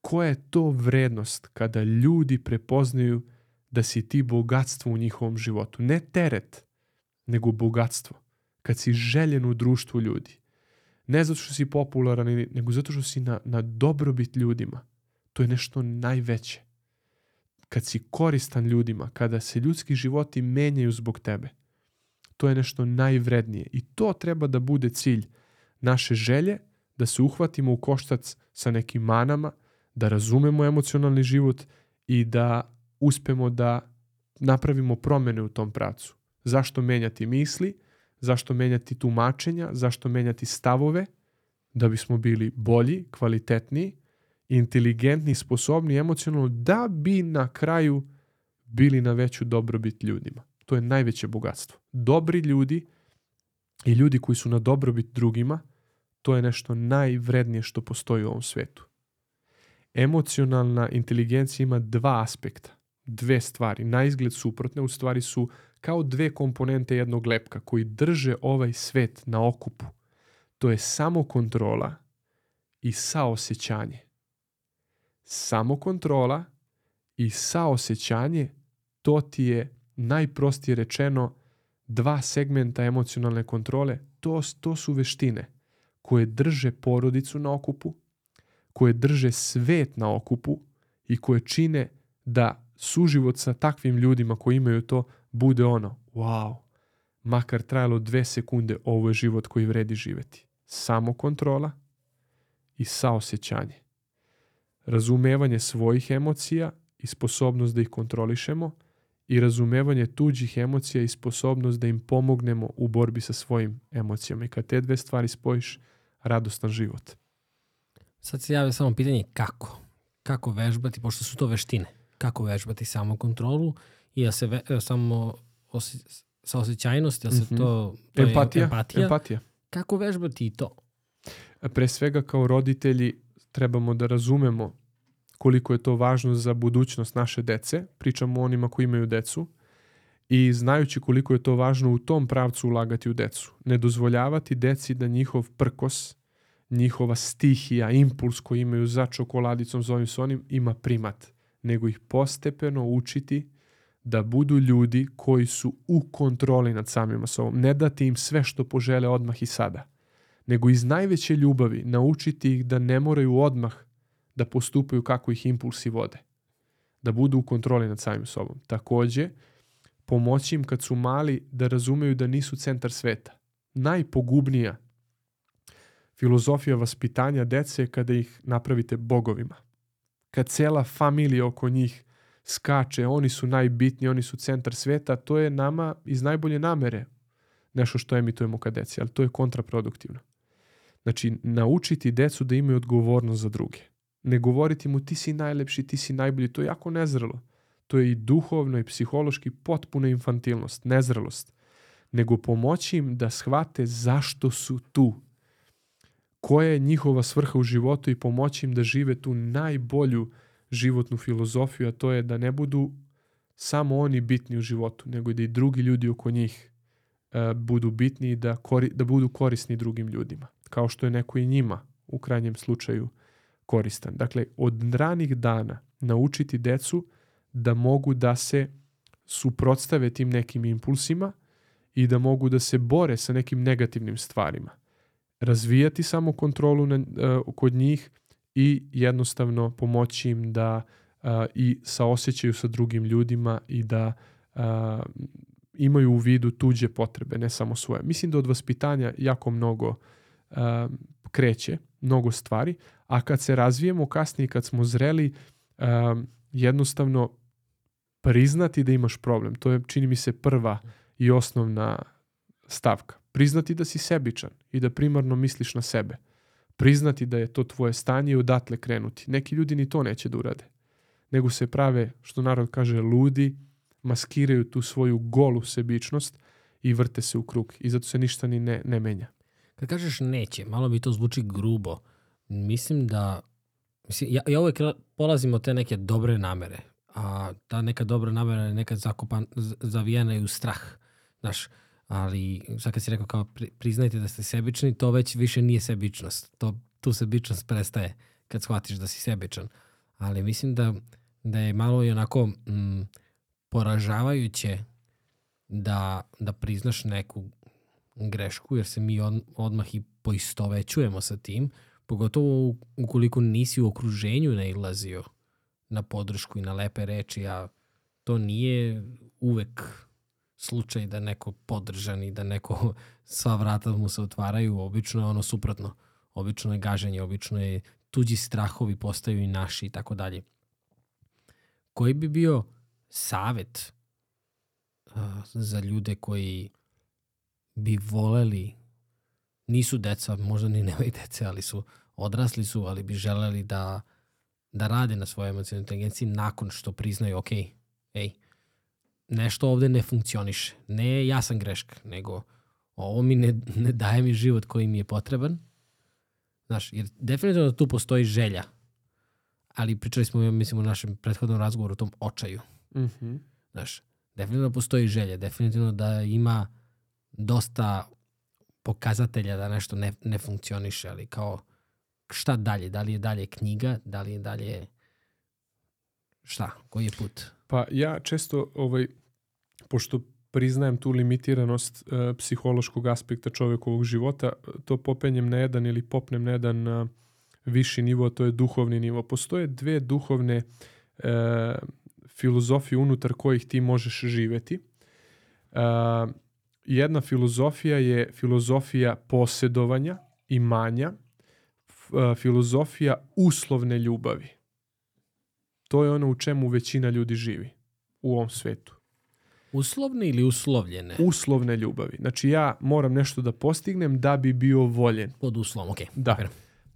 B: Koja je to vrednost kada ljudi prepoznaju da si ti bogatstvo u njihovom životu. Ne teret, nego bogatstvo. Kad si željen u društvu ljudi. Ne zato što si popularan, nego zato što si na, na dobrobit ljudima. To je nešto najveće. Kad si koristan ljudima, kada se ljudski životi menjaju zbog tebe, to je nešto najvrednije. I to treba da bude cilj naše želje, da se uhvatimo u koštac sa nekim manama, da razumemo emocionalni život i da uspemo da napravimo promene u tom pracu. Zašto menjati misli, zašto menjati tumačenja, zašto menjati stavove, da bismo bili bolji, kvalitetniji, inteligentni, sposobni, emocionalno, da bi na kraju bili na veću dobrobit ljudima. To je najveće bogatstvo. Dobri ljudi i ljudi koji su na dobrobit drugima, to je nešto najvrednije što postoji u ovom svetu. Emocionalna inteligencija ima dva aspekta dve stvari, na izgled suprotne, u stvari su kao dve komponente jednog lepka koji drže ovaj svet na okupu. To je samo kontrola i saosećanje. Samo kontrola i saosećanje to ti je najprostije rečeno dva segmenta emocionalne kontrole. To, to su veštine koje drže porodicu na okupu, koje drže svet na okupu i koje čine da suživot sa takvim ljudima koji imaju to bude ono wow, makar trajalo dve sekunde, ovo je život koji vredi živeti. Samo kontrola i saosjećanje. Razumevanje svojih emocija i sposobnost da ih kontrolišemo i razumevanje tuđih emocija i sposobnost da im pomognemo u borbi sa svojim emocijama. I kad te dve stvari spojiš, radostan život.
A: Sad se javlja samo pitanje kako. Kako vežbati, pošto su to veštine. Kako vežbati samo kontrolu i da se ve, e, samo osi, sa osjećajnosti, da se mm -hmm. to, to
B: empatija,
A: je empatija.
B: empatija.
A: Kako vežbati i to?
B: Pre svega kao roditelji trebamo da razumemo koliko je to važno za budućnost naše dece. Pričamo o onima koji imaju decu. I znajući koliko je to važno u tom pravcu ulagati u decu. Ne dozvoljavati deci da njihov prkos, njihova stihija, impuls koji imaju za čokoladicom, za ovim s onim, ima primat. Nego ih postepeno učiti da budu ljudi koji su u kontroli nad samima sobom. Ne dati im sve što požele odmah i sada. Nego iz najveće ljubavi naučiti ih da ne moraju odmah da postupaju kako ih impulsi vode. Da budu u kontroli nad samim sobom. Takođe, pomoći im kad su mali da razumeju da nisu centar sveta. Najpogubnija filozofija vaspitanja dece je kada ih napravite bogovima. Kad cela familija oko njih skače, oni su najbitniji, oni su centar sveta, to je nama iz najbolje namere nešto što emitujemo ka deci, ali to je kontraproduktivno. Znači, naučiti decu da imaju odgovornost za druge. Ne govoriti mu ti si najlepši, ti si najbolji, to je jako nezrelo. To je i duhovno i psihološki potpuna infantilnost, nezrelost. Nego pomoći im da shvate zašto su tu. Koja je njihova svrha u životu i pomoći im da žive tu najbolju životnu filozofiju, a to je da ne budu samo oni bitni u životu, nego da i drugi ljudi oko njih uh, budu bitni i da, kori, da budu korisni drugim ljudima. Kao što je neko i njima u krajnjem slučaju koristan. Dakle, od ranih dana naučiti decu da mogu da se suprotstave tim nekim impulsima i da mogu da se bore sa nekim negativnim stvarima. Razvijati samo kontrolu na, uh, kod njih i jednostavno pomoći im da uh, i saosećaju sa drugim ljudima i da uh, imaju u vidu tuđe potrebe, ne samo svoje. Mislim da od vaspitanja jako mnogo uh, kreće, mnogo stvari, a kad se razvijemo kasnije, kad smo zreli, um, jednostavno priznati da imaš problem. To je, čini mi se, prva i osnovna stavka. Priznati da si sebičan i da primarno misliš na sebe. Priznati da je to tvoje stanje i odatle krenuti. Neki ljudi ni to neće da urade. Nego se prave, što narod kaže, ludi, maskiraju tu svoju golu sebičnost i vrte se u krug. I zato se ništa ni ne, ne menja.
A: Kad kažeš neće, malo mi to zvuči grubo. Mislim da, mislim, ja, ja uvek polazim od te neke dobre namere, a ta neka dobra namera je nekad zakopan, zavijena i u strah. Znaš, ali sad kad si rekao kao pri, priznajte da ste sebični, to već više nije sebičnost. To, tu sebičnost prestaje kad shvatiš da si sebičan. Ali mislim da, da je malo i onako mm, poražavajuće da, da priznaš neku grešku, jer se mi od, odmah i poistovećujemo sa tim, pogotovo ukoliko nisi u okruženju ne ilazio na podršku i na lepe reči, a to nije uvek slučaj da neko podržan i da neko sva vrata mu se otvaraju, obično je ono suprotno. Obično je gaženje, obično je tuđi strahovi postaju i naši i tako dalje. Koji bi bio savet uh, za ljude koji bi voleli, nisu deca, možda ni nemaju dece, ali su odrasli su, ali bi želeli da, da rade na svojoj emocionalnoj inteligenciji nakon što priznaju, ok, ej, nešto ovde ne funkcioniše. Ne ja sam greška, nego ovo mi ne, ne daje mi život koji mi je potreban. Znaš, jer definitivno tu postoji želja. Ali pričali smo, mislim, u našem prethodnom razgovoru o tom očaju.
B: Mm -hmm.
A: Znaš, definitivno postoji želja. Definitivno da ima dosta pokazatelja da nešto ne, ne funkcioniše, ali kao šta dalje? Da li je dalje knjiga? Da li je dalje šta? Koji je put?
B: Pa ja često, ovaj, pošto priznajem tu limitiranost e, psihološkog aspekta čovekovog života, to popenjem na jedan ili popnem na jedan a, viši nivo, to je duhovni nivo. Postoje dve duhovne e, filozofije unutar kojih ti možeš živeti. A, jedna filozofija je filozofija posjedovanja, imanja, a, filozofija uslovne ljubavi. To je ono u čemu većina ljudi živi u ovom svetu.
A: Uslovne ili uslovljene?
B: Uslovne ljubavi. Znači ja moram nešto da postignem da bi bio voljen.
A: Pod uslovom, ok.
B: Da.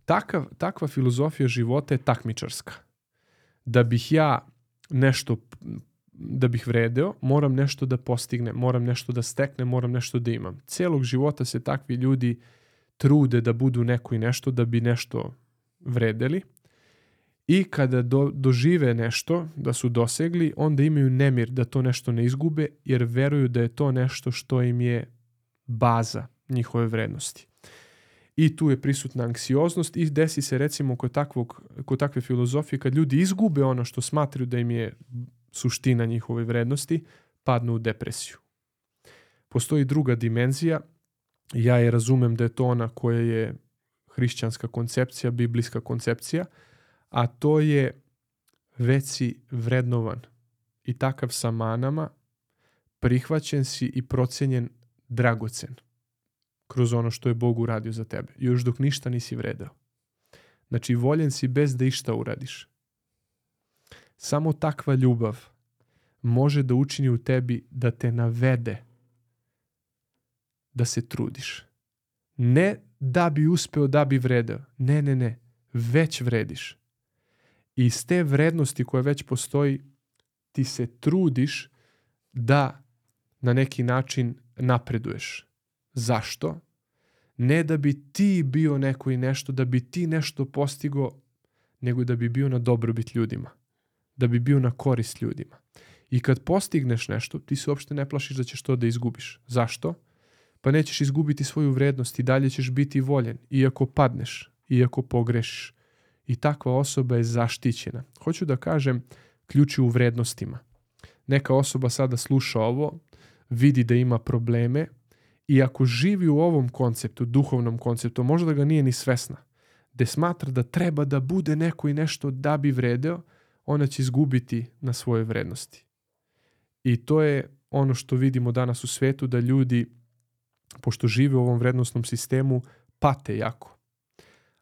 B: Takav, takva filozofija života je takmičarska. Da bih ja nešto, da bih vredeo, moram nešto da postignem, moram nešto da steknem, moram nešto da imam. Cijelog života se takvi ljudi trude da budu neko i nešto, da bi nešto vredeli. I kada do, dožive nešto, da su dosegli, onda imaju nemir da to nešto ne izgube, jer veruju da je to nešto što im je baza njihove vrednosti i tu je prisutna anksioznost i desi se recimo kod, takvog, kod takve filozofije kad ljudi izgube ono što smatraju da im je suština njihove vrednosti, padnu u depresiju. Postoji druga dimenzija, ja je razumem da je to ona koja je hrišćanska koncepcija, biblijska koncepcija, a to je već si vrednovan i takav sa manama, prihvaćen si i procenjen dragocen kroz ono što je Bog uradio za tebe. Još dok ništa nisi vredeo. Znači, voljen si bez da išta uradiš. Samo takva ljubav može da učini u tebi da te navede da se trudiš. Ne da bi uspeo, da bi vredeo. Ne, ne, ne. Već vrediš. I iz te vrednosti koja već postoji, ti se trudiš da na neki način napreduješ. Zašto? Ne da bi ti bio neko i nešto, da bi ti nešto postigo, nego da bi bio na dobrobit ljudima. Da bi bio na korist ljudima. I kad postigneš nešto, ti se uopšte ne plašiš da ćeš to da izgubiš. Zašto? Pa nećeš izgubiti svoju vrednost i dalje ćeš biti voljen, iako padneš, iako pogrešiš. I takva osoba je zaštićena. Hoću da kažem, ključ je u vrednostima. Neka osoba sada sluša ovo, vidi da ima probleme, i ako živi u ovom konceptu, duhovnom konceptu, možda ga nije ni svesna, gde smatra da treba da bude neko i nešto da bi vredeo, ona će izgubiti na svoje vrednosti. I to je ono što vidimo danas u svetu, da ljudi, pošto žive u ovom vrednostnom sistemu, pate jako.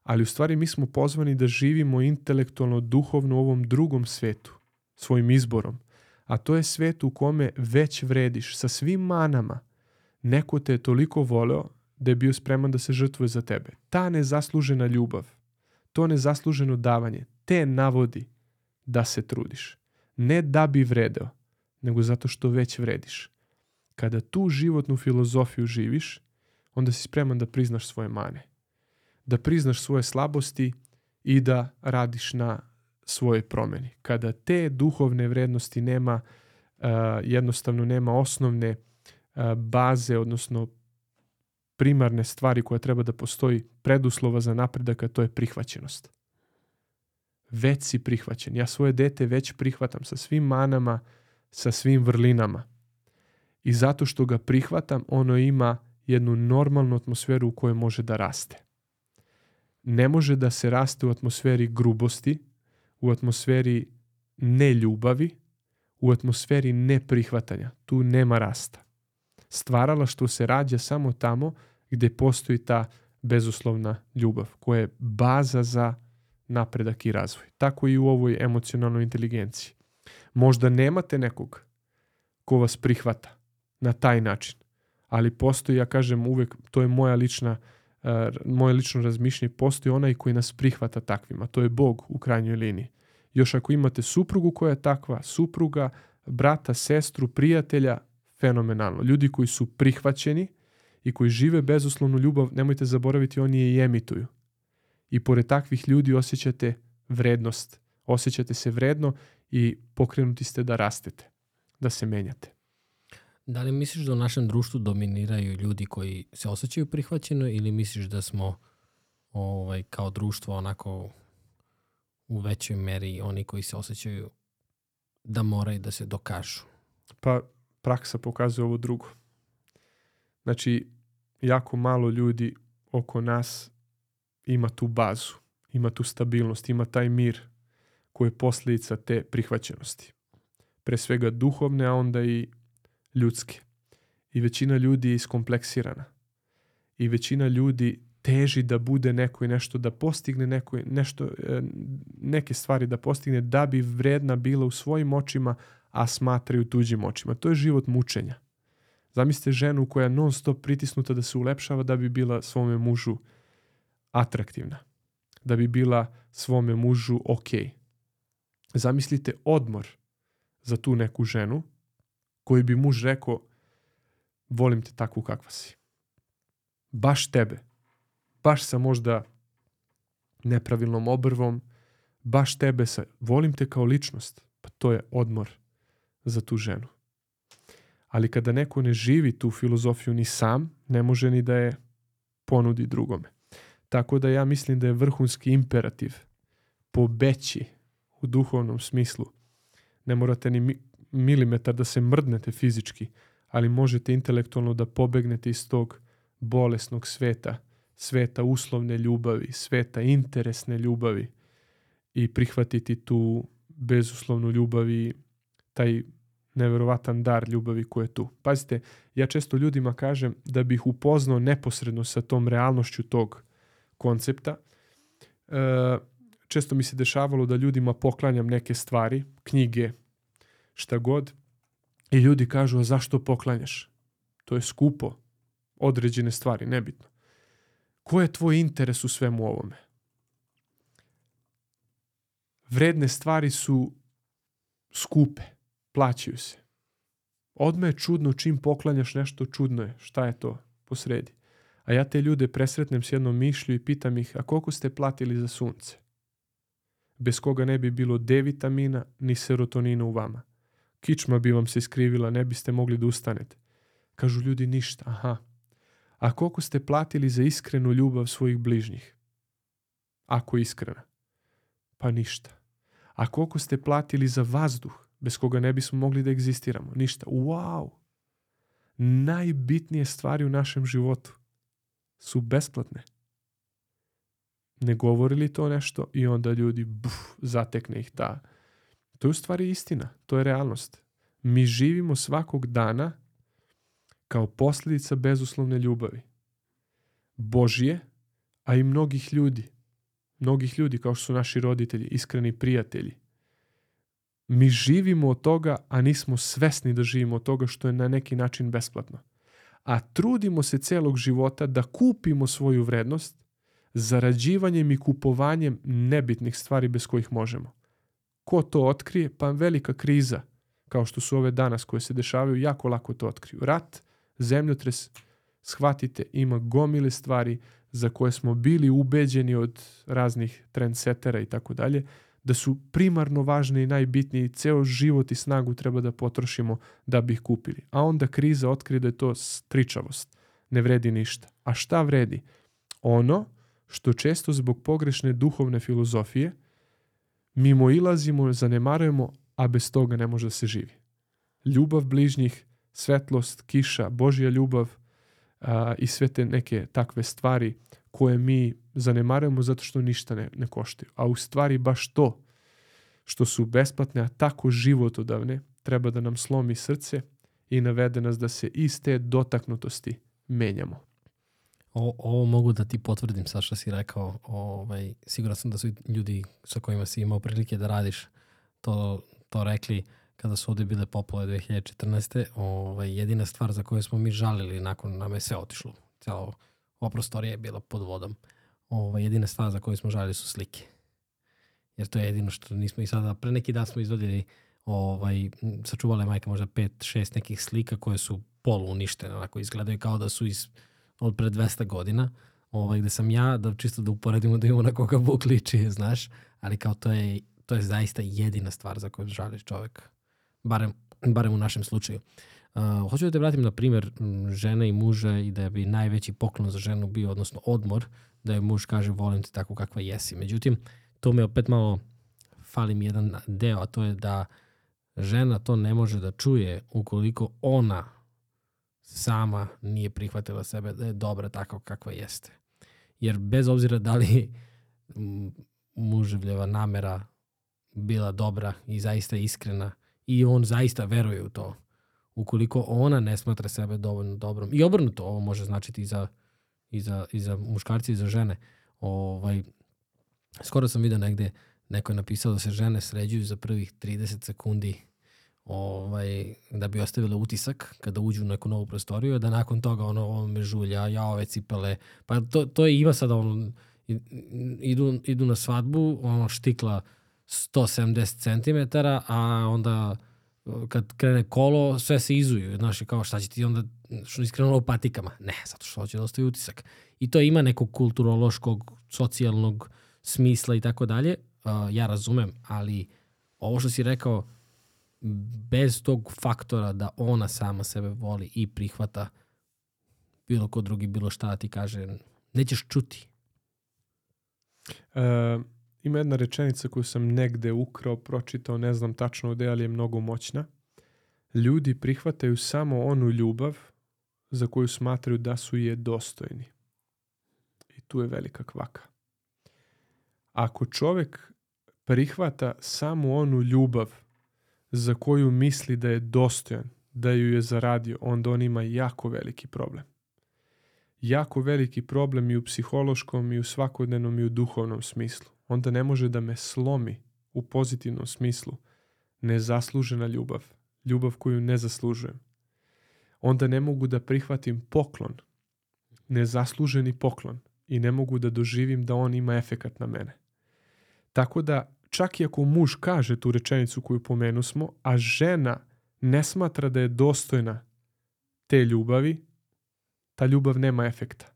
B: Ali u stvari mi smo pozvani da živimo intelektualno, duhovno u ovom drugom svetu, svojim izborom. A to je svet u kome već vrediš sa svim manama, neko te je toliko voleo da je bio spreman da se žrtvuje za tebe. Ta nezaslužena ljubav, to nezasluženo davanje, te navodi da se trudiš. Ne da bi vredeo, nego zato što već vrediš. Kada tu životnu filozofiju živiš, onda si spreman da priznaš svoje mane. Da priznaš svoje slabosti i da radiš na svoje promeni. Kada te duhovne vrednosti nema, uh, jednostavno nema osnovne baze, odnosno primarne stvari koja treba da postoji preduslova za napredak, a to je prihvaćenost. Već si prihvaćen. Ja svoje dete već prihvatam sa svim manama, sa svim vrlinama. I zato što ga prihvatam, ono ima jednu normalnu atmosferu u kojoj može da raste. Ne može da se raste u atmosferi grubosti, u atmosferi neljubavi, u atmosferi neprihvatanja. Tu nema rasta stvaralaštvo se rađa samo tamo gde postoji ta bezuslovna ljubav koja je baza za napredak i razvoj. Tako i u ovoj emocionalnoj inteligenciji. Možda nemate nekog ko vas prihvata na taj način, ali postoji, ja kažem uvek, to je moja lična, uh, moje lično razmišljanje, postoji onaj koji nas prihvata takvima, to je Bog u krajnjoj liniji. Još ako imate suprugu koja je takva, supruga, brata, sestru, prijatelja, fenomenalno. Ljudi koji su prihvaćeni i koji žive bezuslovnu ljubav, nemojte zaboraviti, oni je i emituju. I pored takvih ljudi osjećate vrednost. Osjećate se vredno i pokrenuti ste da rastete, da se menjate.
A: Da li misliš da u našem društvu dominiraju ljudi koji se osjećaju prihvaćeno ili misliš da smo ovaj, kao društvo onako u većoj meri oni koji se osjećaju da moraju da se dokažu?
B: Pa praksa pokazuje ovo drugo. Znači, jako malo ljudi oko nas ima tu bazu, ima tu stabilnost, ima taj mir koji je posljedica te prihvaćenosti. Pre svega duhovne, a onda i ljudske. I većina ljudi je iskompleksirana. I većina ljudi teži da bude neko i nešto, da postigne neko, nešto, e, neke stvari da postigne da bi vredna bila u svojim očima, a smatraju tuđim očima. To je život mučenja. Zamislite ženu koja non stop pritisnuta da se ulepšava da bi bila svome mužu atraktivna. Da bi bila svome mužu ok. Zamislite odmor za tu neku ženu koji bi muž rekao volim te takvu kakva si. Baš tebe. Baš sa možda nepravilnom obrvom, baš tebe sa, volim te kao ličnost. Pa to je odmor za tu ženu. Ali kada neko ne živi tu filozofiju ni sam, ne može ni da je ponudi drugome. Tako da ja mislim da je vrhunski imperativ pobeći u duhovnom smislu. Ne morate ni milimetar da se mrdnete fizički, ali možete intelektualno da pobegnete iz tog bolesnog sveta, sveta uslovne ljubavi, sveta interesne ljubavi i prihvatiti tu bezuslovnu ljubav i taj neverovatan dar ljubavi koji je tu. Pazite, ja često ljudima kažem da bih upoznao neposredno sa tom realnošću tog koncepta. E, često mi se dešavalo da ljudima poklanjam neke stvari, knjige, šta god, i ljudi kažu, a zašto poklanjaš? To je skupo. Određene stvari, nebitno. Ko je tvoj interes u svemu ovome? Vredne stvari su skupe, plaćaju se. Odme je čudno čim poklanjaš nešto, čudno je. Šta je to posredi? A ja te ljude presretnem s jednom mišlju i pitam ih, a koliko ste platili za sunce? Bez koga ne bi bilo D vitamina ni serotonina u vama. Kičma bi vam se iskrivila, ne biste mogli da ustanete. Kažu ljudi ništa, aha. A koliko ste platili za iskrenu ljubav svojih bližnjih? Ako iskrena. Pa ništa. A koliko ste platili za vazduh, bez koga ne bismo mogli da egzistiramo? Ništa. Wow! Najbitnije stvari u našem životu su besplatne. Ne govori li to nešto i onda ljudi buf, zatekne ih ta to je u stvari istina, to je realnost. Mi živimo svakog dana kao posljedica bezuslovne ljubavi. Božje, a i mnogih ljudi. Mnogih ljudi kao što su naši roditelji, iskreni prijatelji. Mi živimo od toga, a nismo svesni da živimo od toga što je na neki način besplatno. A trudimo se celog života da kupimo svoju vrednost zarađivanjem i kupovanjem nebitnih stvari bez kojih možemo. Ko to otkrije? Pa velika kriza, kao što su ove danas koje se dešavaju, jako lako to otkriju. Rat, zemljotres, shvatite, ima gomile stvari za koje smo bili ubeđeni od raznih trendsetera i tako dalje, da su primarno važne i najbitnije i ceo život i snagu treba da potrošimo da bi ih kupili. A onda kriza otkrije da je to stričavost. Ne vredi ništa. A šta vredi? Ono što često zbog pogrešne duhovne filozofije – mimo ilazimo, zanemarujemo, a bez toga ne može da se živi. Ljubav bližnjih, svetlost, kiša, Božja ljubav a, i sve te neke takve stvari koje mi zanemarujemo zato što ništa ne, ne koštaju. A u stvari baš to što su besplatne, a tako životodavne, treba da nam slomi srce i navede nas da se iz te dotaknutosti menjamo.
A: O, ovo mogu da ti potvrdim sad što si rekao. Ovaj, siguran sam da su ljudi sa kojima si imao prilike da radiš to, to rekli kada su ovde bile poplove 2014. Ovaj, jedina stvar za koju smo mi žalili nakon nam je sve otišlo. Cijela ova prostorija je bila pod vodom. Ovaj, jedina za koju smo žalili su slike. Jer to je jedino što nismo i sada, pre neki dan smo izvodili ovaj, sačuvale majka možda pet, šest nekih slika koje su polu uništene, onako izgledaju kao da su iz od pre 200 godina, ovaj, gde sam ja, da čisto da uporedimo da imamo na koga Bog liči, znaš, ali kao to je, to je zaista jedina stvar za koju žališ čovek, barem, barem u našem slučaju. Uh, hoću da te vratim na primer žene i muža i da bi najveći poklon za ženu bio, odnosno odmor, da je muž kaže volim te tako kakva jesi. Međutim, to me opet malo fali mi jedan deo, a to je da žena to ne može da čuje ukoliko ona sama nije prihvatila sebe da je dobra tako kakva jeste. Jer bez obzira da li muževljeva namera bila dobra i zaista iskrena i on zaista veruje u to, ukoliko ona ne smatra sebe dovoljno dobrom. I obrnuto, ovo može značiti i za, i za, i za muškarci i za žene. Ovaj, skoro sam vidio negde, neko je napisao da se žene sređuju za prvih 30 sekundi ovaj, da bi ostavile utisak kada uđu u neku novu prostoriju, da nakon toga ono, ovo me žulja, ja ove cipele, pa to, to je ima sada ono, idu, idu na svadbu, ono štikla 170 cm, a onda kad krene kolo, sve se izuju. Znaš, kao šta će ti onda, što iskrenulo u patikama? Ne, zato što hoće da ostavi utisak. I to ima nekog kulturološkog, socijalnog smisla i tako dalje. Ja razumem, ali ovo što si rekao, bez tog faktora da ona sama sebe voli i prihvata bilo ko drugi, bilo šta ti kaže, nećeš čuti.
B: Ima jedna rečenica koju sam negde ukrao, pročitao, ne znam tačno gde, ali je mnogo moćna. Ljudi prihvataju samo onu ljubav za koju smatraju da su je dostojni. I tu je velika kvaka. Ako čovek prihvata samo onu ljubav za koju misli da je dostojan, da ju je zaradio, onda on ima jako veliki problem. Jako veliki problem i u psihološkom i u svakodnevnom i u duhovnom smislu. Onda ne može da me slomi u pozitivnom smislu nezaslužena ljubav, ljubav koju ne zaslužujem. Onda ne mogu da prihvatim poklon, nezasluženi poklon i ne mogu da doživim da on ima efekat na mene. Tako da čak i ako muž kaže tu rečenicu koju pomenu smo, a žena ne smatra da je dostojna te ljubavi, ta ljubav nema efekta.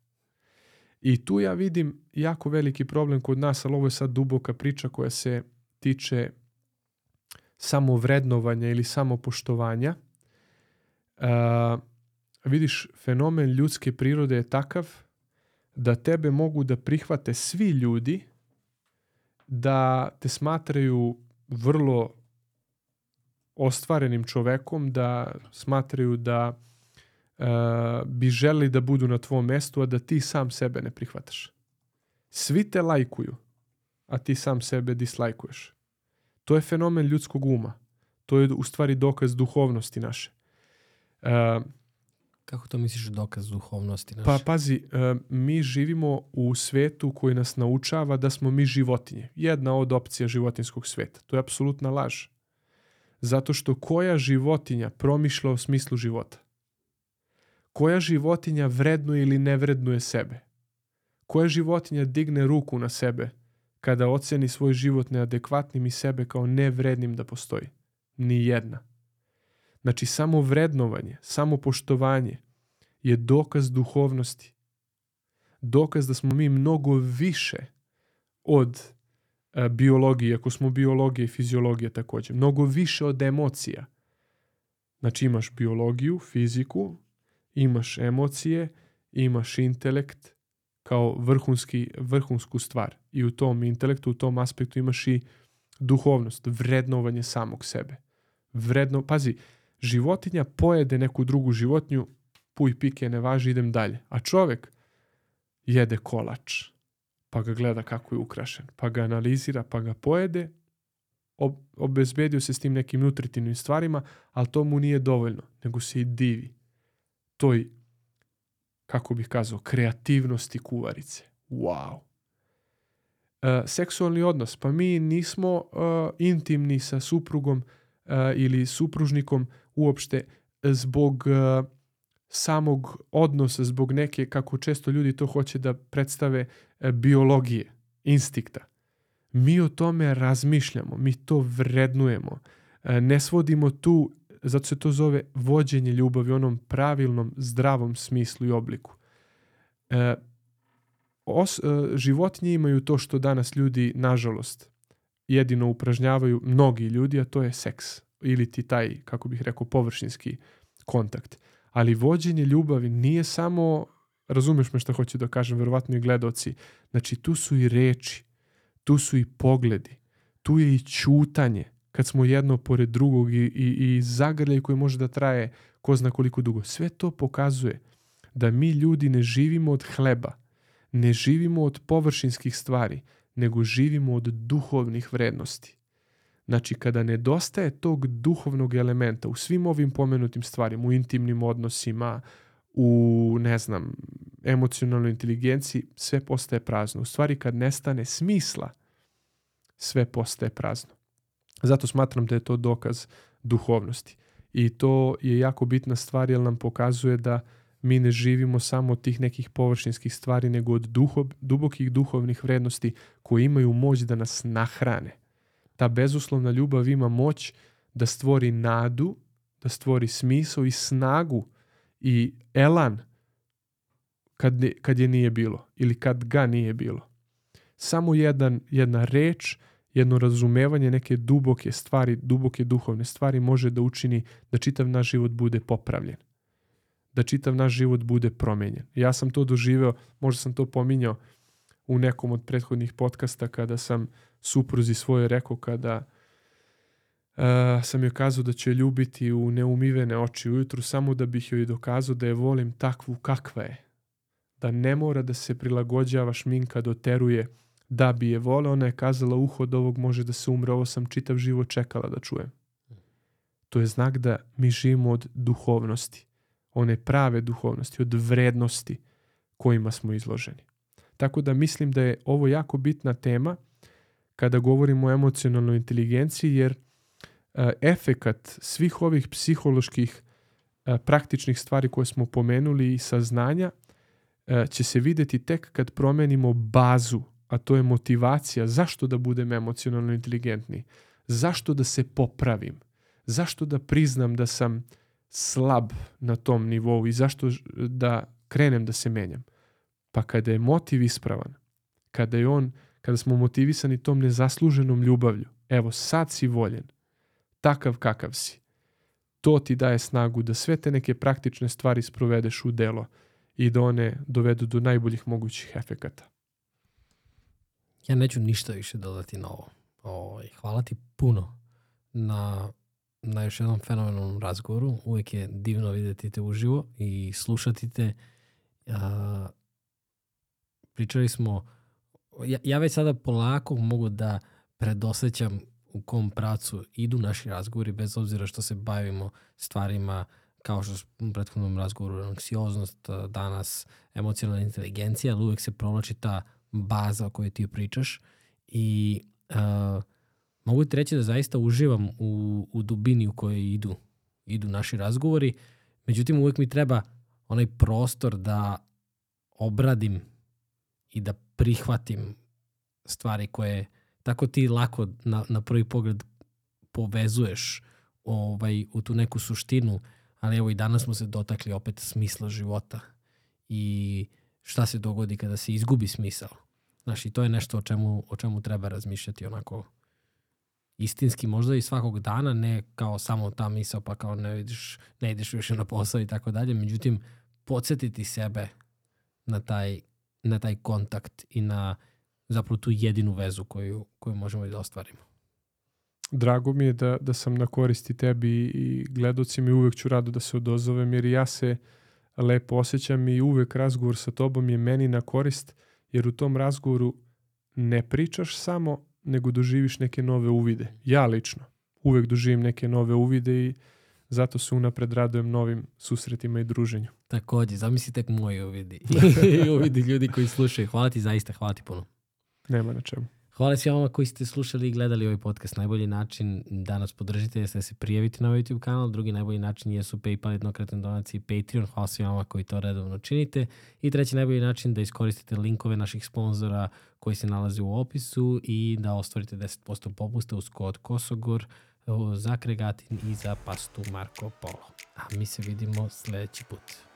B: I tu ja vidim jako veliki problem kod nas, ali ovo je sad duboka priča koja se tiče samovrednovanja ili samopoštovanja. Uh, vidiš, fenomen ljudske prirode je takav da tebe mogu da prihvate svi ljudi da te smatraju vrlo ostvarenim čovekom, da smatraju da uh, bi želi da budu na tvom mestu, a da ti sam sebe ne prihvataš. Svi te lajkuju, a ti sam sebe dislajkuješ. To je fenomen ljudskog uma. To je u stvari dokaz duhovnosti naše. Uh,
A: Kako to misliš dokaz duhovnosti naše?
B: Pa pazi, e, mi živimo u svetu koji nas naučava da smo mi životinje. Jedna od opcija životinskog sveta. To je apsolutna laž. Zato što koja životinja promišlja o smislu života? Koja životinja vrednuje ili ne vrednuje sebe? Koja životinja digne ruku na sebe kada oceni svoj život neadekvatnim i sebe kao nevrednim da postoji? Ni jedna. Znači, samo vrednovanje, samo poštovanje je dokaz duhovnosti. Dokaz da smo mi mnogo više od a, biologije, ako smo biologija i fiziologija takođe. Mnogo više od emocija. Znači, imaš biologiju, fiziku, imaš emocije, imaš intelekt kao vrhunski, vrhunsku stvar. I u tom intelektu, u tom aspektu imaš i duhovnost, vrednovanje samog sebe. Vredno, pazi, životinja pojede neku drugu životinju, puj pike ne važi, idem dalje. A čovek jede kolač, pa ga gleda kako je ukrašen, pa ga analizira, pa ga pojede, ob obezbedio se s tim nekim nutritivnim stvarima, ali to mu nije dovoljno, nego se i divi toj, kako bih kazao, kreativnosti kuvarice. Wow. E, seksualni odnos, pa mi nismo uh, intimni sa suprugom uh, ili supružnikom uopšte zbog uh, samog odnosa, zbog neke, kako često ljudi to hoće da predstave, uh, biologije, instikta. Mi o tome razmišljamo, mi to vrednujemo. Uh, ne svodimo tu, zato se to zove vođenje ljubavi u onom pravilnom, zdravom smislu i obliku. Uh, os, uh, životinje imaju to što danas ljudi, nažalost, jedino upražnjavaju mnogi ljudi, a to je seks ili ti taj, kako bih rekao, površinski kontakt. Ali vođenje ljubavi nije samo, razumeš me što hoću da kažem, verovatno i gledoci, znači tu su i reči, tu su i pogledi, tu je i ćutanje, kad smo jedno pored drugog i, i, i zagrljaj koji može da traje ko zna koliko dugo. Sve to pokazuje da mi ljudi ne živimo od hleba, ne živimo od površinskih stvari, nego živimo od duhovnih vrednosti Znači, kada nedostaje tog duhovnog elementa u svim ovim pomenutim stvarima, u intimnim odnosima, u, ne znam, emocionalnoj inteligenciji, sve postaje prazno. U stvari, kad nestane smisla, sve postaje prazno. Zato smatram da je to dokaz duhovnosti. I to je jako bitna stvar jer nam pokazuje da mi ne živimo samo od tih nekih površinskih stvari, nego od duho, dubokih duhovnih vrednosti koje imaju moć da nas nahrane. Ta bezuslovna ljubav ima moć da stvori nadu, da stvori smisao i snagu i elan kad, kad je nije bilo ili kad ga nije bilo. Samo jedan, jedna reč, jedno razumevanje neke duboke stvari, duboke duhovne stvari može da učini da čitav naš život bude popravljen. Da čitav naš život bude promenjen. Ja sam to doživeo, možda sam to pominjao u nekom od prethodnih podcasta kada sam supruzi svoje rekao kada uh, sam joj kazao da će ljubiti u neumivene oči ujutru samo da bih joj dokazao da je volim takvu kakva je. Da ne mora da se prilagođava šminka doteruje da bi je vole. Ona je kazala uho od ovog može da se umre. Ovo sam čitav život čekala da čujem. To je znak da mi živimo od duhovnosti. One prave duhovnosti, od vrednosti kojima smo izloženi. Tako da mislim da je ovo jako bitna tema kada govorimo o emocionalnoj inteligenciji, jer a, efekat svih ovih psiholoških a, praktičnih stvari koje smo pomenuli i saznanja a, će se videti tek kad promenimo bazu, a to je motivacija zašto da budem emocionalno inteligentni, zašto da se popravim, zašto da priznam da sam slab na tom nivou i zašto da krenem da se menjam. Pa kada je motiv ispravan, kada je on kada smo motivisani tom nezasluženom ljubavlju, evo sad si voljen, takav kakav si, to ti daje snagu da sve te neke praktične stvari sprovedeš u delo i da one dovedu do najboljih mogućih efekata.
A: Ja neću ništa više dodati na ovo. O, ovaj, hvala ti puno na, na još jednom fenomenalnom razgovoru. Uvijek je divno vidjeti te uživo i slušati te. A, pričali smo ja, ja već sada polako mogu da predosećam u kom pracu idu naši razgovori, bez obzira što se bavimo stvarima kao što u prethodnom razgovoru anksioznost, danas emocionalna inteligencija, ali uvek se provlači ta baza o kojoj ti pričaš i uh, mogu ti reći da zaista uživam u, u dubini u kojoj idu, idu naši razgovori, međutim uvek mi treba onaj prostor da obradim i da prihvatim stvari koje tako ti lako na, na prvi pogled povezuješ ovaj, u tu neku suštinu, ali evo i danas smo se dotakli opet smisla života i šta se dogodi kada se izgubi smisao. Znaš, i to je nešto o čemu, o čemu treba razmišljati onako istinski možda i svakog dana, ne kao samo ta misao pa kao ne, vidiš, ne ideš više na posao i tako dalje, međutim podsjetiti sebe na taj na taj kontakt i na zapravo tu jedinu vezu koju, koju možemo da ostvarimo.
B: Drago mi je da, da sam na koristi tebi i gledocima i uvek ću rado da se odozovem jer ja se lepo osjećam i uvek razgovor sa tobom je meni na korist jer u tom razgovoru ne pričaš samo nego doživiš neke nove uvide. Ja lično uvek doživim neke nove uvide i zato se unapred radujem novim susretima i druženju.
A: Takođe, zamisli tek moji uvidi. I uvidi ljudi koji slušaju. Hvala ti zaista, hvala ti puno.
B: Nema na čemu.
A: Hvala svima vama koji ste slušali i gledali ovaj podcast. Najbolji način da nas podržite jeste da se prijavite na ovaj YouTube kanal. Drugi najbolji način jesu PayPal, jednokratne donacije i Patreon. Hvala svima vama koji to redovno činite. I treći najbolji način da iskoristite linkove naših sponzora koji se nalaze u opisu i da ostvarite 10% popusta uz kod Kosogor za Kregatin i za pastu Marko Polo. A mi se vidimo sledeći put.